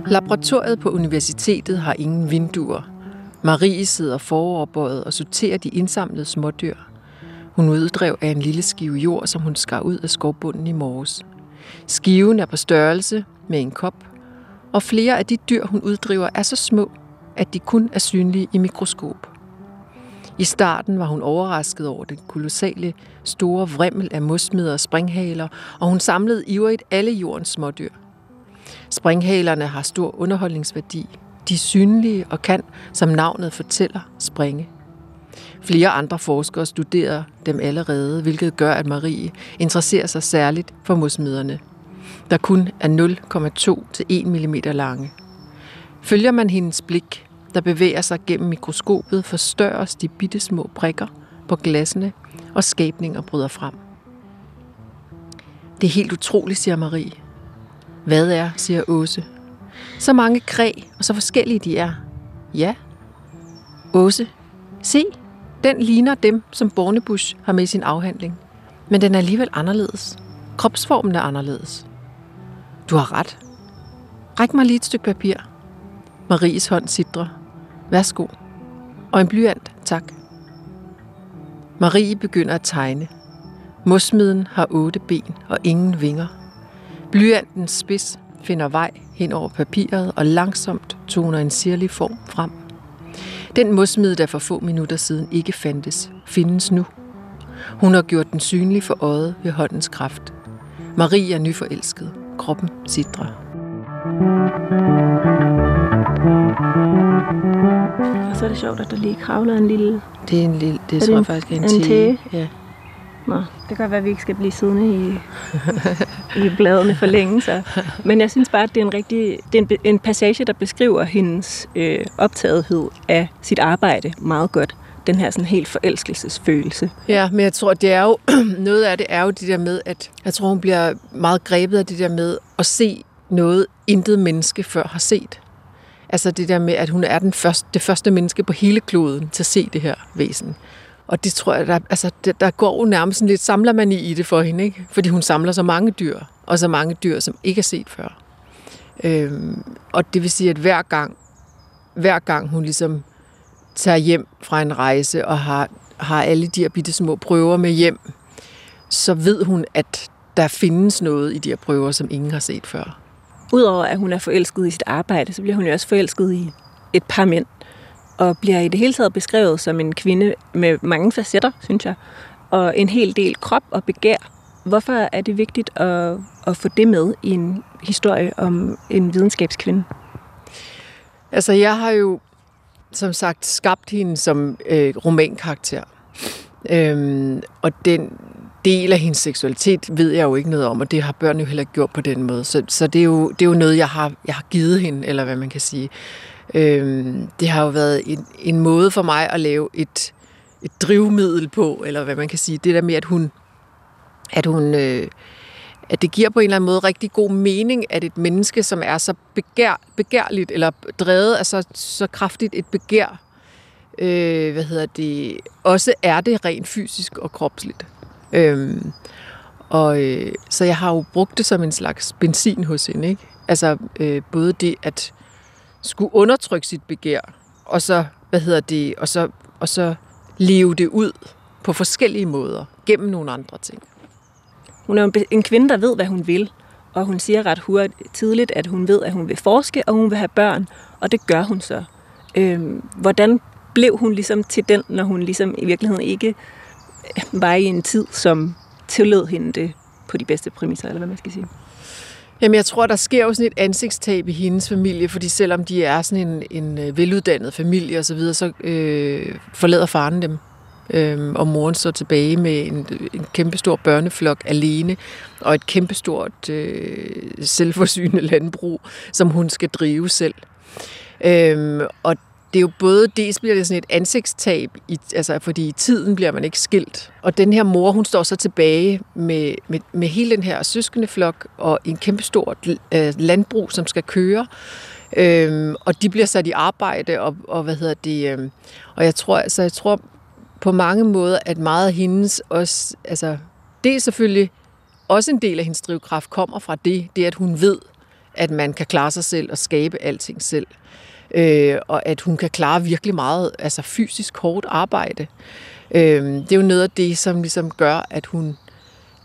Laboratoriet på universitetet har ingen vinduer, Marie sidder foroverbøjet og sorterer de indsamlede smådyr. Hun uddrev af en lille skive jord, som hun skar ud af skovbunden i morges. Skiven er på størrelse med en kop, og flere af de dyr, hun uddriver, er så små, at de kun er synlige i mikroskop. I starten var hun overrasket over den kolossale store vrimmel af mosmider og springhaler, og hun samlede ivrigt alle jordens smådyr. Springhalerne har stor underholdningsværdi, de er synlige og kan, som navnet fortæller, springe. Flere andre forskere studerer dem allerede, hvilket gør, at Marie interesserer sig særligt for mosmiderne, der kun er 0,2 til 1 mm lange. Følger man hendes blik, der bevæger sig gennem mikroskopet, forstørres de bitte små prikker på glassene, og skabninger bryder frem. Det er helt utroligt, siger Marie. Hvad er, siger Åse, så mange kræ, og så forskellige de er. Ja. Åse, se, den ligner dem, som Bornebusch har med i sin afhandling. Men den er alligevel anderledes. Kropsformen er anderledes. Du har ret. Ræk mig lige et stykke papir. Maries hånd sidder. Værsgo. Og en blyant, tak. Marie begynder at tegne. Mosmiden har otte ben og ingen vinger. Blyantens spids finder vej hen over papiret og langsomt toner en sirlig form frem. Den mosmid, der for få minutter siden ikke fandtes, findes nu. Hun har gjort den synlig for øjet ved håndens kraft. Marie er nyforelsket. Kroppen sidrer. Og så er det sjovt, at der lige kravler en lille... Det er en lille, det Er tror det jeg en- faktisk er en, en tæge? Ja. Nå, det kan godt være, at vi ikke skal blive siddende i, i bladene for længe. Så. Men jeg synes bare, at det er en, rigtig, det er en, en passage, der beskriver hendes øh, optagethed af sit arbejde meget godt. Den her sådan helt forelskelsesfølelse. Ja, men jeg tror, det er jo, noget af det er jo det der med, at jeg tror, hun bliver meget grebet af det der med at se noget, intet menneske før har set. Altså det der med, at hun er den første, det første menneske på hele kloden til at se det her væsen. Og det tror jeg, der, altså, der, der går jo nærmest sådan lidt samlermani i det for hende, ikke? Fordi hun samler så mange dyr, og så mange dyr, som ikke er set før. Øhm, og det vil sige, at hver gang, hver gang hun ligesom tager hjem fra en rejse og har, har alle de her bitte små prøver med hjem, så ved hun, at der findes noget i de her prøver, som ingen har set før. Udover at hun er forelsket i sit arbejde, så bliver hun jo også forelsket i et par mænd. Og bliver i det hele taget beskrevet som en kvinde med mange facetter, synes jeg. Og en hel del krop og begær. Hvorfor er det vigtigt at, at få det med i en historie om en videnskabskvinde? Altså, jeg har jo som sagt skabt hende som øh, romankarakter. Øhm, og den del af hendes seksualitet ved jeg jo ikke noget om, og det har børn jo heller ikke gjort på den måde. Så, så det, er jo, det er jo noget, jeg har, jeg har givet hende, eller hvad man kan sige. Øhm, det har jo været en, en måde for mig at lave et, et drivmiddel på, eller hvad man kan sige. Det der med, at hun, at hun øh, at det giver på en eller anden måde rigtig god mening, at et menneske, som er så begær, begærligt, eller drevet af så, så kraftigt et begær, øh, hvad hedder det, også er det rent fysisk og kropsligt. Øhm, og øh, så jeg har jo brugt det som en slags benzin hos hende, ikke? Altså øh, både det at skulle undertrykke sit begær, og så, hvad hedder det, og så, og så leve det ud på forskellige måder, gennem nogle andre ting. Hun er en en kvinde, der ved, hvad hun vil. Og hun siger ret hurtigt tidligt, at hun ved, at hun vil forske, og hun vil have børn. Og det gør hun så. Øhm, hvordan blev hun ligesom til den, når hun ligesom i virkeligheden ikke øh, var i en tid, som tillod hende det på de bedste præmisser, eller hvad man skal sige? Jamen, jeg tror, der sker jo sådan et ansigtstab i hendes familie, fordi selvom de er sådan en, en øh, veluddannet familie og så videre, så øh, forlader faren dem. Øhm, og moren står tilbage med en, en kæmpestor børneflok alene, og et kæmpestort øh, selvforsynende landbrug, som hun skal drive selv. Øhm, og det er jo både, dels bliver det sådan et ansigtstab, i, altså fordi i tiden bliver man ikke skilt. Og den her mor, hun står så tilbage med, med, med hele den her søskendeflok og en kæmpestort øh, landbrug, som skal køre. Øhm, og de bliver sat i arbejde, og, og hvad hedder det, øhm, og jeg tror, altså, jeg tror på mange måder, at meget af hendes også, altså, det er selvfølgelig også en del af hendes drivkraft kommer fra det, det at hun ved, at man kan klare sig selv og skabe alting selv. Øh, og at hun kan klare virkelig meget altså fysisk hårdt arbejde. Øh, det er jo noget af det, som ligesom gør, at hun,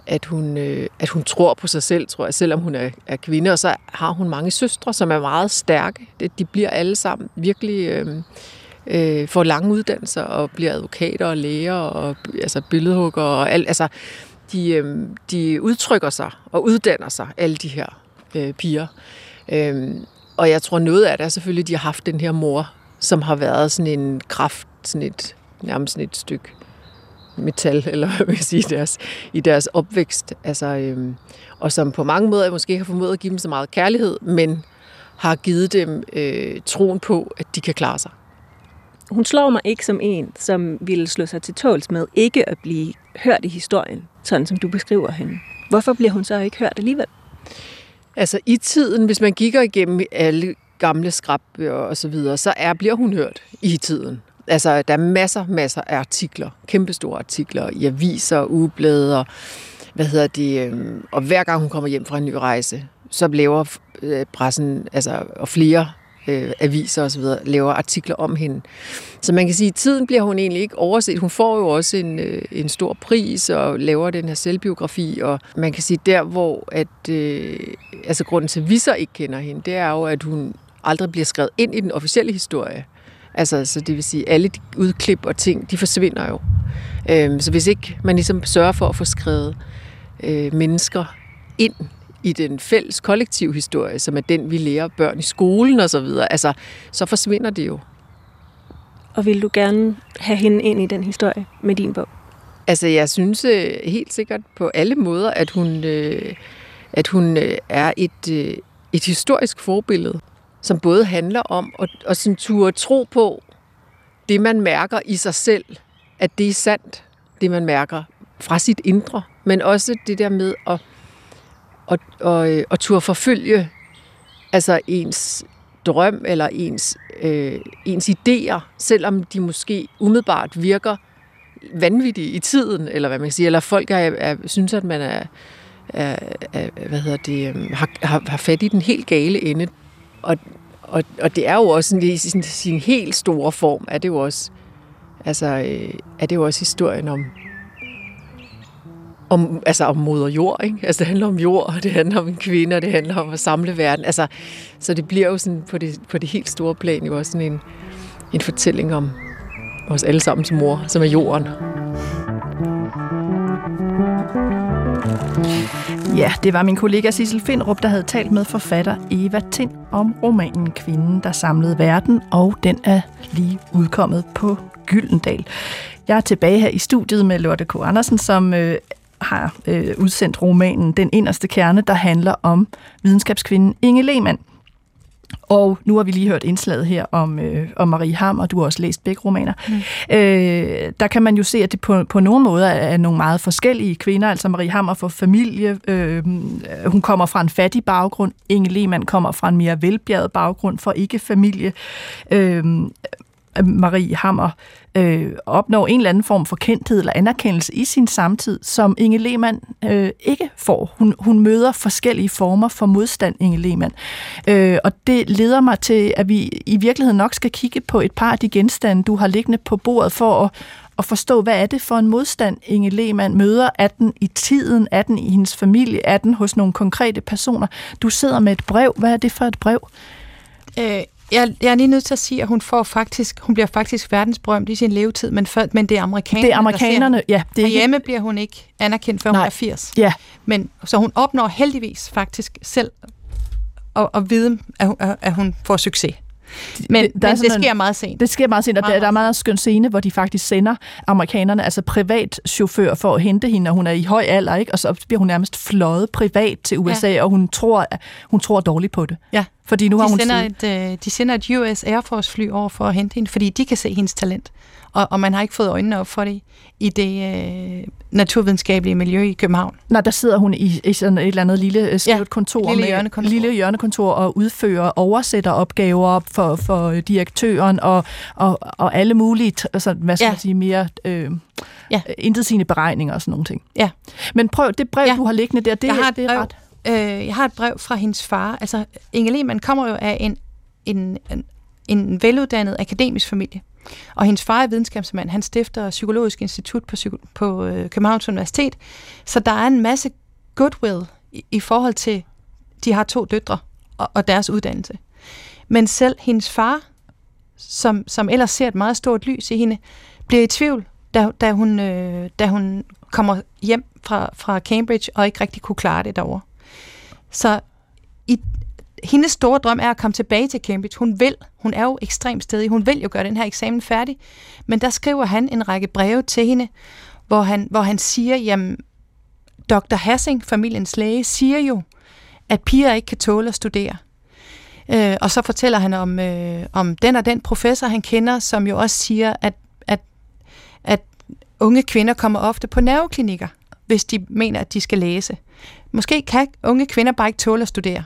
at hun, øh, at hun tror på sig selv, tror jeg, selvom hun er, er kvinde. Og så har hun mange søstre, som er meget stærke. Det- De bliver alle sammen virkelig... Øh, øh, får lange uddannelser og bliver advokater og læger og altså billedhugger og alt. Altså, de, øh, de udtrykker sig og uddanner sig, alle de her øh, piger. Øh, og jeg tror noget af det er selvfølgelig, at de har haft den her mor, som har været sådan en kraft, sådan et, nærmest sådan et stykke metal, eller hvad man kan sige, deres, i deres opvækst. Altså, øhm, og som på mange måder måske har formået at give dem så meget kærlighed, men har givet dem øh, troen på, at de kan klare sig. Hun slår mig ikke som en, som ville slå sig til tåls med ikke at blive hørt i historien, sådan som du beskriver hende. Hvorfor bliver hun så ikke hørt alligevel? Altså i tiden, hvis man kigger igennem alle gamle skrabbøger og så videre, så er, bliver hun hørt i tiden. Altså, der er masser, masser af artikler, kæmpestore artikler i aviser, ugeblade og hvad hedder det, øhm, og hver gang hun kommer hjem fra en ny rejse, så laver øh, pressen, altså, og flere øh, aviser osv., laver artikler om hende. Så man kan sige, at tiden bliver hun egentlig ikke overset. Hun får jo også en, øh, en stor pris og laver den her selvbiografi, og man kan sige, der hvor at, øh, altså grunden til, at vi så ikke kender hende, det er jo, at hun aldrig bliver skrevet ind i den officielle historie. Altså, så det vil sige, alle de udklip og ting, de forsvinder jo. Øhm, så hvis ikke man ligesom sørger for at få skrevet øh, mennesker ind i den fælles kollektiv historie, som er den, vi lærer børn i skolen og så videre, altså, så forsvinder det jo. Og vil du gerne have hende ind i den historie med din bog? Altså, jeg synes øh, helt sikkert på alle måder, at hun, øh, at hun øh, er et, øh, et historisk forbillede, som både handler om at, at sådan turde tro på det, man mærker i sig selv, at det er sandt, det man mærker fra sit indre, men også det der med at, og, og, og turde forfølge altså ens drøm eller ens, øh, ens idéer, selvom de måske umiddelbart virker vanvittige i tiden, eller hvad man kan sige, eller folk er, er, synes, at man er, er, er hvad hedder det, øhm, har, har, har fat i den helt gale ende. Og, og, og det er jo også i sin, sin helt store form, er det jo også, altså, øh, er det jo også historien om, om, altså om moder jord, ikke? Altså det handler om jord, og det handler om en kvinde, og det handler om at samle verden. Altså, så det bliver jo sådan på det, på det helt store plan jo også sådan en, en fortælling om os alle sammen som mor, som er jorden. Ja, det var min kollega Sissel Findrup, der havde talt med forfatter Eva Tind om romanen Kvinden, der samlede verden, og den er lige udkommet på Gyldendal. Jeg er tilbage her i studiet med Lotte K. Andersen, som øh, har øh, udsendt romanen Den inderste kerne, der handler om videnskabskvinden Inge Lehmann. Og nu har vi lige hørt indslaget her om, øh, om Marie Ham, og du har også læst begge romaner. Mm. Øh, der kan man jo se, at det på, på nogle måder er nogle meget forskellige kvinder. Altså Marie Hammer får familie, øh, hun kommer fra en fattig baggrund. Inge Lehmann kommer fra en mere velbjerget baggrund for ikke familie. Øh, Marie Hammer øh, opnår en eller anden form for kendthed eller anerkendelse i sin samtid, som Inge Lehmann øh, ikke får. Hun, hun møder forskellige former for modstand, Inge Lehmann. Øh, og det leder mig til, at vi i virkeligheden nok skal kigge på et par af de genstande, du har liggende på bordet for at, at forstå, hvad er det for en modstand, Inge Lehmann møder? Er den i tiden? Er den i hendes familie? Er den hos nogle konkrete personer? Du sidder med et brev. Hvad er det for et brev? Øh, jeg, jeg er lige nødt til at sige, at hun får faktisk, hun bliver faktisk verdensberømt i sin levetid, men, for, men det er amerikanerne, Det er amerikanerne, ja. Det er Hjemme ikke... bliver hun ikke anerkendt, før Nej. hun er 80. Ja. Men, så hun opnår heldigvis faktisk selv at, at vide, at, hun- at hun får succes. Men, Det- der er men det sådan en- sker meget sent. Det sker meget sent, og Meget, der, der er meget skøn scene, hvor de faktisk sender amerikanerne, altså privatchauffør for at hente hende, og hun er i høj alder, ikke? og så bliver hun nærmest fløjet privat til USA, ja. og hun tror, hun tror dårligt på det. Ja. Fordi nu har de, hun sender et, øh, de sender et US Air Force fly over for at hente hende, fordi de kan se hendes talent. Og, og man har ikke fået øjnene op for det i det øh, naturvidenskabelige miljø i København. Nej, der sidder hun i, i sådan et eller andet lille øh, skævt Ja, kontor, lille med, hjørnekontor. lille hjørnekontor og udfører oversætter opgaver for, for direktøren og, og, og alle mulige, altså, hvad skal Ja. man sige, mere øh, Ja. ja. intetsigende beregninger og sådan nogle ting. Ja. Men prøv, det brev, Ja. du har liggende der, det, jeg har et det er brev, ret. Øh, jeg har et brev fra hendes far. Altså, Inge Lehmann kommer jo af en, en, en, en veluddannet akademisk familie. Og hendes far er videnskabsmand. Han stifter Psykologisk Institut på, psyko- på øh, Københavns Universitet. Så der er en masse goodwill i, i forhold til, de har to døtre og, og deres uddannelse. Men selv hendes far, som, som ellers ser et meget stort lys i hende, bliver i tvivl, da, da, hun, øh, da hun kommer hjem fra, fra Cambridge og ikke rigtig kunne klare det derovre. Så hendes store drøm er at komme tilbage til Cambridge. Hun vil. Hun er jo ekstremt stedig. Hun vil jo gøre den her eksamen færdig. Men der skriver han en række breve til hende, hvor han, hvor han siger, jamen, Dr. Hassing, familiens læge, siger jo, at piger ikke kan tåle at studere. Øh, og så fortæller han om, øh, om den og den professor, han kender, som jo også siger, at, at, at unge kvinder kommer ofte på nerveklinikker, hvis de mener, at de skal læse. Måske kan unge kvinder bare ikke tåle at studere.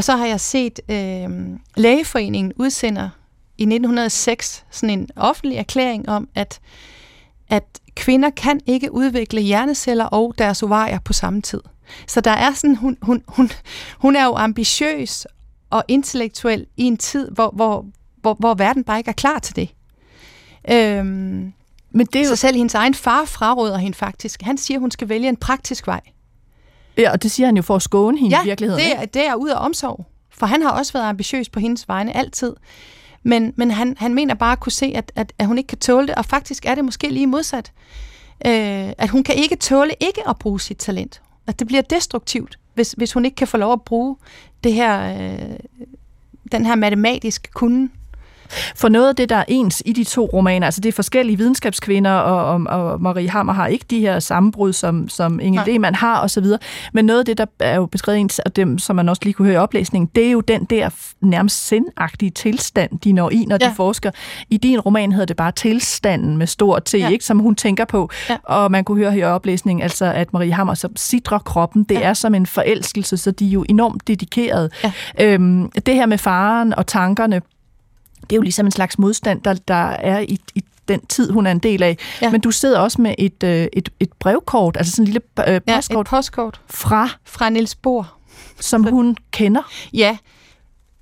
Og så har jeg set øh, Lægeforeningen udsender i 1906 sådan en offentlig erklæring om, at, at kvinder kan ikke udvikle hjerneceller og deres ovarier på samme tid. Så der er sådan, hun, hun, hun, hun er jo ambitiøs og intellektuel i en tid, hvor, hvor, hvor, hvor verden bare ikke er klar til det. Øhm, Men det er jo, så selv hendes egen far fraråder hende faktisk. Han siger, hun skal vælge en praktisk vej. Ja, og det siger han jo for at skåne hende i virkeligheden. det er, det er ud af omsorg. For han har også været ambitiøs på hendes vegne altid. Men, men han, han mener bare at kunne se, at, at, at hun ikke kan tåle det, og faktisk er det måske lige modsat. Øh, at hun kan ikke tåle ikke at bruge sit talent. At det bliver destruktivt, hvis, hvis hun ikke kan få lov at bruge det her, øh, den her matematiske kunde. For noget af det, der er ens i de to romaner, altså det er forskellige videnskabskvinder, og, og, og Marie Hammer har ikke de her sammenbrud, som, som Inge. Lehmann har osv., men noget af det, der er jo beskrevet ens, og dem, som man også lige kunne høre i oplæsningen, det er jo den der nærmest sindagtige tilstand, de når i, når ja. De forsker. I din roman hedder det bare tilstanden med stor T, ja. Ikke, som hun tænker på, Ja. og man kunne høre her i oplæsningen, altså at Marie Hammer så sidrer kroppen, det ja. Ja. er som en forelskelse, så de er jo enormt dedikerede. Ja. Øhm, det her med faren og tankerne, det er jo ligesom en slags modstand, der, der er i, i den tid, hun er en del af. Ja. Ja. Men du sidder også med et, øh, et, et brevkort, altså sådan en lille øh, Ja, postkort et postkort fra, fra Niels Bohr. som hun kender. Ja,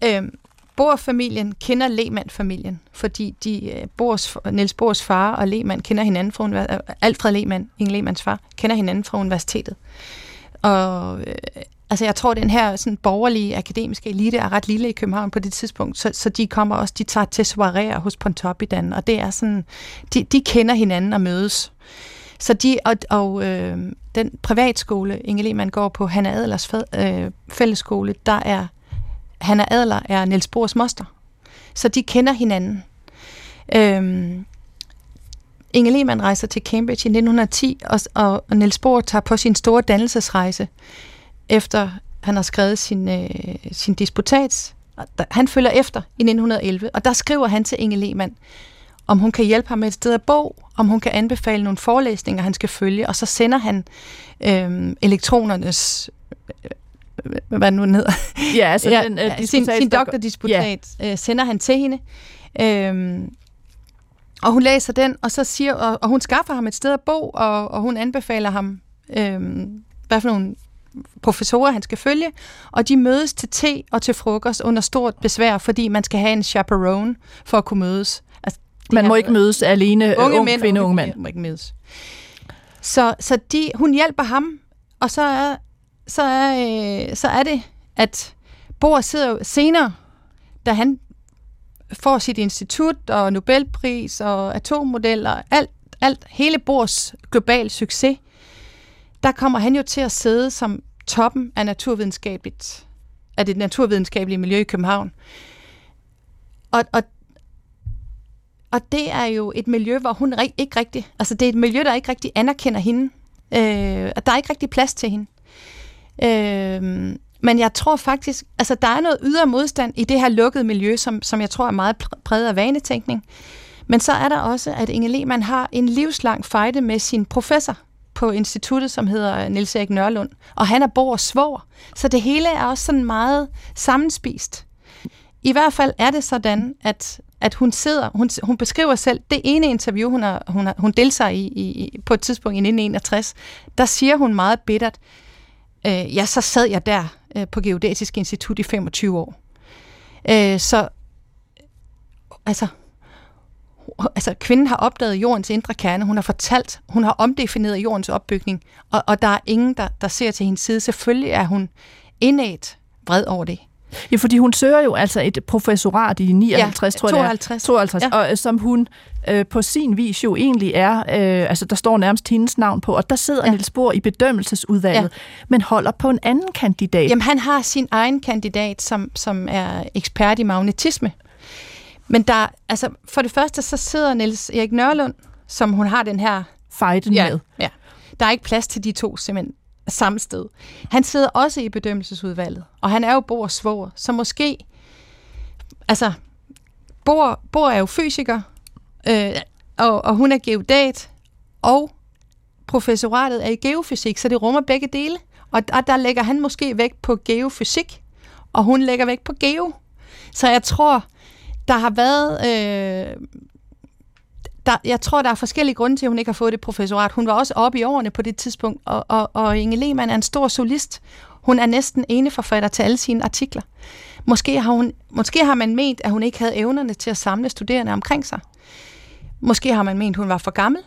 øhm, Bohr-familien kender Lehmann-familien, fordi de, øh, Bohrs, Niels Bohrs far og Lehmann kender hinanden fra univers- Alfred Lehmann, Inge Lehmanns far, kender hinanden fra universitetet. Og øh, altså jeg tror, den her sådan, borgerlige akademiske elite er ret lille i København på det tidspunkt, så, så de kommer også, de tager til soiréer hos Pontoppidan, og det er sådan, de, de kender hinanden og mødes. Så de, og, og øh, den privatskole, Inge Lehmann går på, Hanna Adlers fæ, øh, fællesskole, der er Hanna Adler er Niels Bohrs moster. Så de kender hinanden. Øh, Inge Lehmann rejser til Cambridge i 1910, og, og, og Niels Bohr tager på sin store dannelsesrejse, efter han har skrevet sin, øh, sin disputats. Han følger efter i 1911, og der skriver han til Inge Lehmann, om hun kan hjælpe ham med et sted at bo, om hun kan anbefale nogle forelæsninger, han skal følge, og så sender han øh, elektronernes, øh, hvad nu den hedder, Ja, altså ja, den, øh, sin, sin doktordisputat ja. øh, sender han til hende. Øhm, og hun læser den, og så siger, og, og hun skaffer ham et sted at bo, og, og hun anbefaler ham, øhm, hvad for nogle professorer han skal følge, og de mødes til te og til frokost under stort besvær, fordi man skal have en chaperone for at kunne mødes. Altså, Man må ikke mødes alene, unge ung mænd, kvinde, unge mand. må ikke mødes. Så, så de, hun hjælper ham, og så er, så er, øh, så er det, at Bohr sidder senere, da han får sit institut og Nobelpris og atommodeller, alt, alt hele Bohrs global succes, der kommer han jo til at sidde som toppen af naturvidenskabeligt, af det naturvidenskabelige miljø i København. Og, og, og det er jo et miljø, hvor hun ikke rigtig, altså det er et miljø, der ikke rigtig anerkender hende. Øh, og der er ikke rigtig plads til hende. Øh, men jeg tror faktisk, altså der er noget ydre modstand i det her lukkede miljø, som, som jeg tror er meget præget af vanetænkning. Men så er der også, at Inge Lehmann har en livslang fejde med sin professor på instituttet, som hedder Niels Erik Nørlund. Og han er bor og svår, Så det hele er også sådan meget sammenspist. I hvert fald er det sådan, at, at hun sidder, hun, hun beskriver selv, det ene interview, hun, har, hun, har, hun deltager i, i, på et tidspunkt i 1961, der siger hun meget bittert, øh, ja, så sad jeg der øh, på Geodatisk Institut i 25 år. Øh, så, altså, altså, kvinden har opdaget jordens indre kerne, hun har fortalt, hun har omdefineret jordens opbygning, og, og der er ingen, der, der ser til hendes side. Selvfølgelig er hun indæt vred over det. Ja, fordi hun søger jo altså et professorat i 59, Ja, tror jeg det er. 52. 52, Ja. og øh, som hun øh, på sin vis jo egentlig er, øh, altså der står nærmest hendes navn på, og der sidder. Ja. Niels Bohr i bedømmelsesudvalget, ja. men holder på en anden kandidat. Jamen, han har sin egen kandidat, som, som er ekspert i magnetisme. Men der, altså, for det første, så sidder Niels Erik Nørlund, som hun har den her Fejden med. ja. Der er ikke plads til de to simpelthen samme sted. Han sidder også i bedømmelsesudvalget, og han er jo Bohrs svoger, så måske, altså, Bohr, Bohr er jo fysiker, øh, og, og hun er geodat, og professoratet er i geofysik, så det rummer begge dele. Og, og der lægger han måske vægt på geofysik, og hun lægger vægt på geo. Så jeg tror, der har været... Øh, der, jeg tror, der er forskellige grunde til, at hun ikke har fået det professorat. Hun var også oppe i årene på det tidspunkt, og, og, og Inge Lehmann er en stor solist. Hun er næsten eneforfatter til alle sine artikler. Måske har, hun, måske har man ment, at hun ikke havde evnerne til at samle studerende omkring sig. Måske har man ment, at hun var for gammel.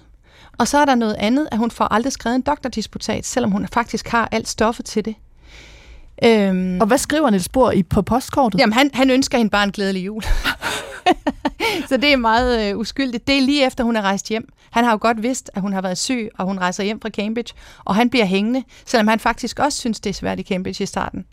Og så er der noget andet, at hun får aldrig skrevet en doktordisputat, selvom hun faktisk har alt stoffet til det. Øhm, Og hvad skriver Niels Bohr i, på postkortet? Jamen, han, han ønsker hende bare en glædelig jul. så det er meget øh, uskyldigt. Det er lige efter, hun er rejst hjem. Han har jo godt vidst, at hun har været syg, og hun rejser hjem fra Cambridge, og han bliver hængende, selvom han faktisk også synes, det er svært i Cambridge i starten.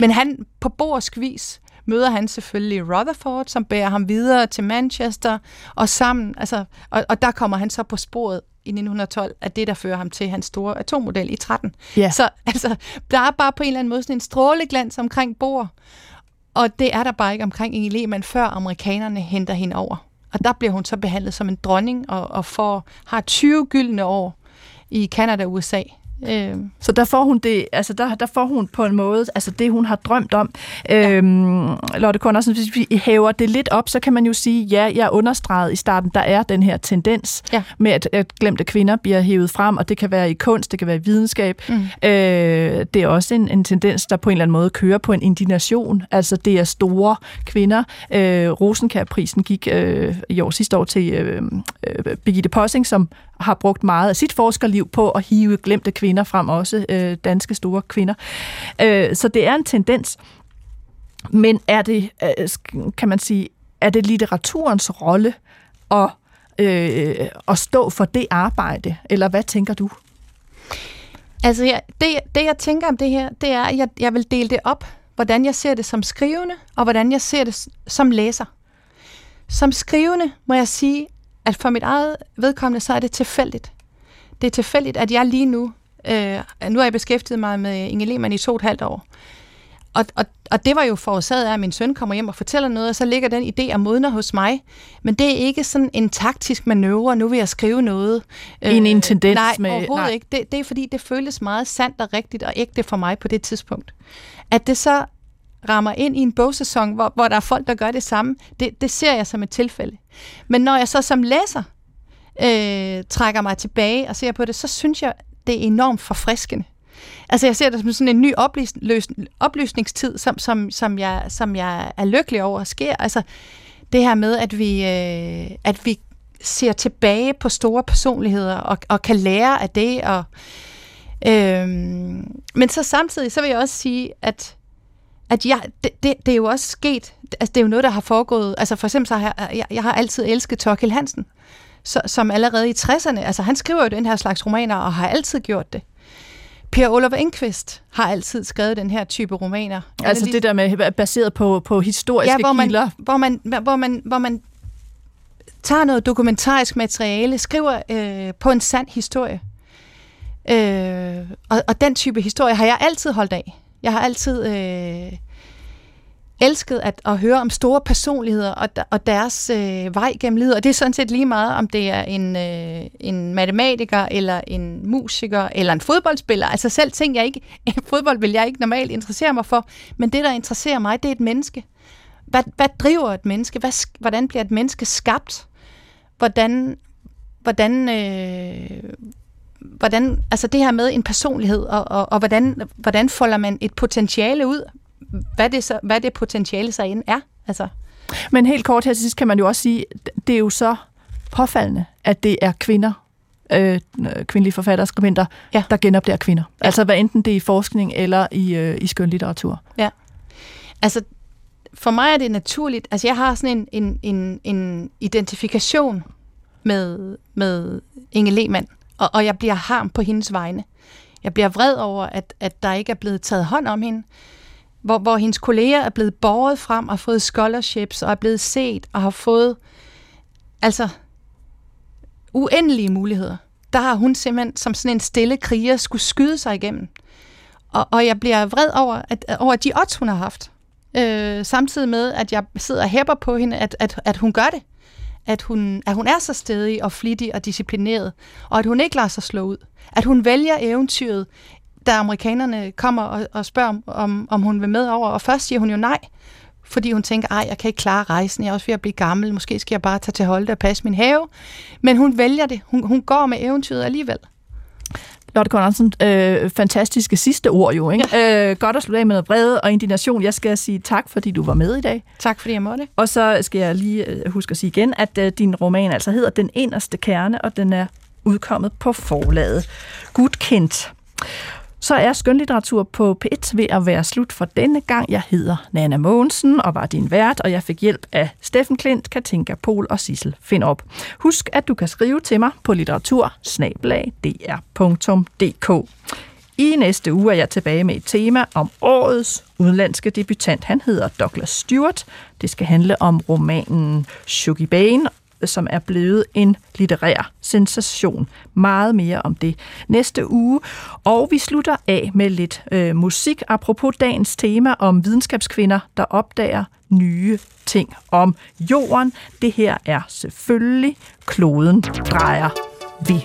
Men han, på borsk vis, møder han selvfølgelig Rutherford, som bærer ham videre til Manchester, og sammen, altså, og, og der kommer han så på sporet i 1912 af det, der fører ham til hans store atommodel i 13. Ja. Så altså, der er bare på en eller anden måde sådan en stråleglans omkring bord, og det er der bare ikke omkring Inge Lehmann, før amerikanerne henter hende over. Og der bliver hun så behandlet som en dronning, og, og får, har 20 gyldne år i Kanada og USA. Øh, Så der får hun det, altså der, der får hun på en måde, altså det hun har drømt om. Øhm, Lotte Connorsen, hvis vi hæver det lidt op, så kan man jo sige, ja, jeg understregede i starten, der er den her tendens Ja. med, at, at glemte kvinder bliver hævet frem, og det kan være i kunst, det kan være i videnskab. Mm. Øh, det er også en, en tendens, der på en eller anden måde kører på en indignation. Altså det er store kvinder. Øh, Rosenkær-prisen gik øh, i år sidste år til øh, øh, Birgitte Possing, som har brugt meget af sit forskerliv på at hive glemte kvinder frem, også øh, danske store kvinder. Øh, så det er en tendens. Men er det, øh, kan man sige, er det litteraturens rolle at, øh, at stå for det arbejde, eller hvad tænker du? Altså, jeg, det, det jeg tænker om det her, det er, at jeg, jeg vil dele det op, hvordan jeg ser det som skrivende, og hvordan jeg ser det som læser. Som skrivende må jeg sige, at for mit eget vedkommende, så er det tilfældigt. Det er tilfældigt, at jeg lige nu, øh, nu har jeg beskæftiget mig med Inge Lehmann i to og et halvt år. Og, og, og det var jo forårsaget af, at min søn kommer hjem og fortæller noget, og så ligger den idé og modner hos mig. Men det er ikke sådan en taktisk manøvre, nu vil jeg skrive noget. En- en tendens Nej, med- overhovedet nej. ikke. Det, det er fordi, det føles meget sandt og rigtigt og ægte for mig på det tidspunkt. At det så rammer ind i en bogsæson, hvor, hvor der er folk, der gør det samme, det, det ser jeg som et tilfælde. Men når jeg så som læser øh, trækker mig tilbage og ser på det, så synes jeg, det er enormt forfriskende. Altså jeg ser det som sådan en ny oplys- løs- oplysningstid, som, som, som, jeg, som jeg er lykkelig over at sker. Altså det her med, at vi, øh, at vi ser tilbage på store personligheder og, og kan lære af det. Og, øh, men så samtidig, så vil jeg også sige, at at jeg, det, det, det er jo også sket, altså det er jo noget, der har foregået, altså for eksempel så har jeg, jeg, jeg har altid elsket Torkild Hansen, så, som allerede i 60'erne, altså han skriver jo den her slags romaner, og har altid gjort det. Per Olof Enqvist har altid skrevet den her type romaner. Altså det der med baseret på, på historiske ja, hvor man, kilder. hvor man, hvor man, hvor man tager noget dokumentarisk materiale, skriver øh, på en sand historie. Øh, og, og den type historie har jeg altid holdt af. Jeg har altid øh, elsket at, at høre om store personligheder og, og deres øh, vej gennem livet. Og det er sådan set lige meget, om det er en, øh, en matematiker, eller en musiker, eller en fodboldspiller. Altså selv ting, jeg ikke... Fodbold vil jeg ikke normalt interessere mig for, men det, der interesserer mig, det er et menneske. Hvad, hvad driver et menneske? Hvad, hvordan bliver et menneske skabt? Hvordan, hvordan, øh, hvordan, altså det her med en personlighed, og, og, og hvordan, hvordan folder man et potentiale ud? Hvad det, så, hvad det potentiale så end er. Altså, Men helt kort her til sidst kan man jo også sige, det er jo så påfaldende, at det er kvinder, øh, kvindelige forfattere og skribenter, Ja. ja. der genopdager kvinder. Ja. Altså hvad enten det er i forskning eller i, øh, i skønlitteratur. altså, for mig er det naturligt. Altså, jeg har sådan en, en, en, en identifikation med, med Inge Lehmann, og, og jeg bliver harm på hendes vegne. Jeg bliver vred over, at, at der ikke er blevet taget hånd om hende. Hvor, hvor hendes kolleger er blevet båret frem og fået scholarships og er blevet set og har fået altså uendelige muligheder. Der har hun simpelthen som sådan en stille kriger skulle skyde sig igennem. Og, og jeg bliver vred over, at, over de odds, hun har haft. Øh, samtidig med, at jeg sidder og hæpper på hende, at, at, at hun gør det. At hun, at hun er så stedig og flittig og disciplineret, og at hun ikke lader sig slå ud. At hun vælger eventyret, da amerikanerne kommer og, og spørger, om- om, hun vil med over. Og først siger hun jo nej, fordi hun tænker, ej, jeg kan ikke klare rejsen, jeg er også ved at blive gammel, måske skal jeg bare tage til Holte og passe min have. Men hun vælger det. Hun, hun går med eventyret alligevel. Lotte Conradsen, øh, fantastiske sidste ord jo, ikke? Ja. Øh, godt at slutte af med noget vrede og indignation. Jeg skal sige tak, fordi du var med i dag. Tak fordi jeg måtte. Og så skal jeg lige øh, huske at sige igen, at øh, din roman altså hedder Den Inderste Kerne, og den er udkommet på forlaget Gudkendt. Så er skønlitteratur på P1 ved at være slut for denne gang. Jeg hedder Nana Mogensen og var din vært, og jeg fik hjælp af Steffen Klint, Katinka Pol og Sissel Finop. Husk, at du kan skrive til mig på litteratur I næste uge er jeg tilbage med et tema om årets udenlandske debutant. Han hedder Douglas Stewart. Det skal handle om romanen Shuggy Bane som er blevet en litterær sensation. Meget mere om det næste uge. Og vi slutter af med lidt øh, musik, apropos dagens tema om videnskabskvinder, der opdager nye ting om jorden. Det her er selvfølgelig kloden drejer vi.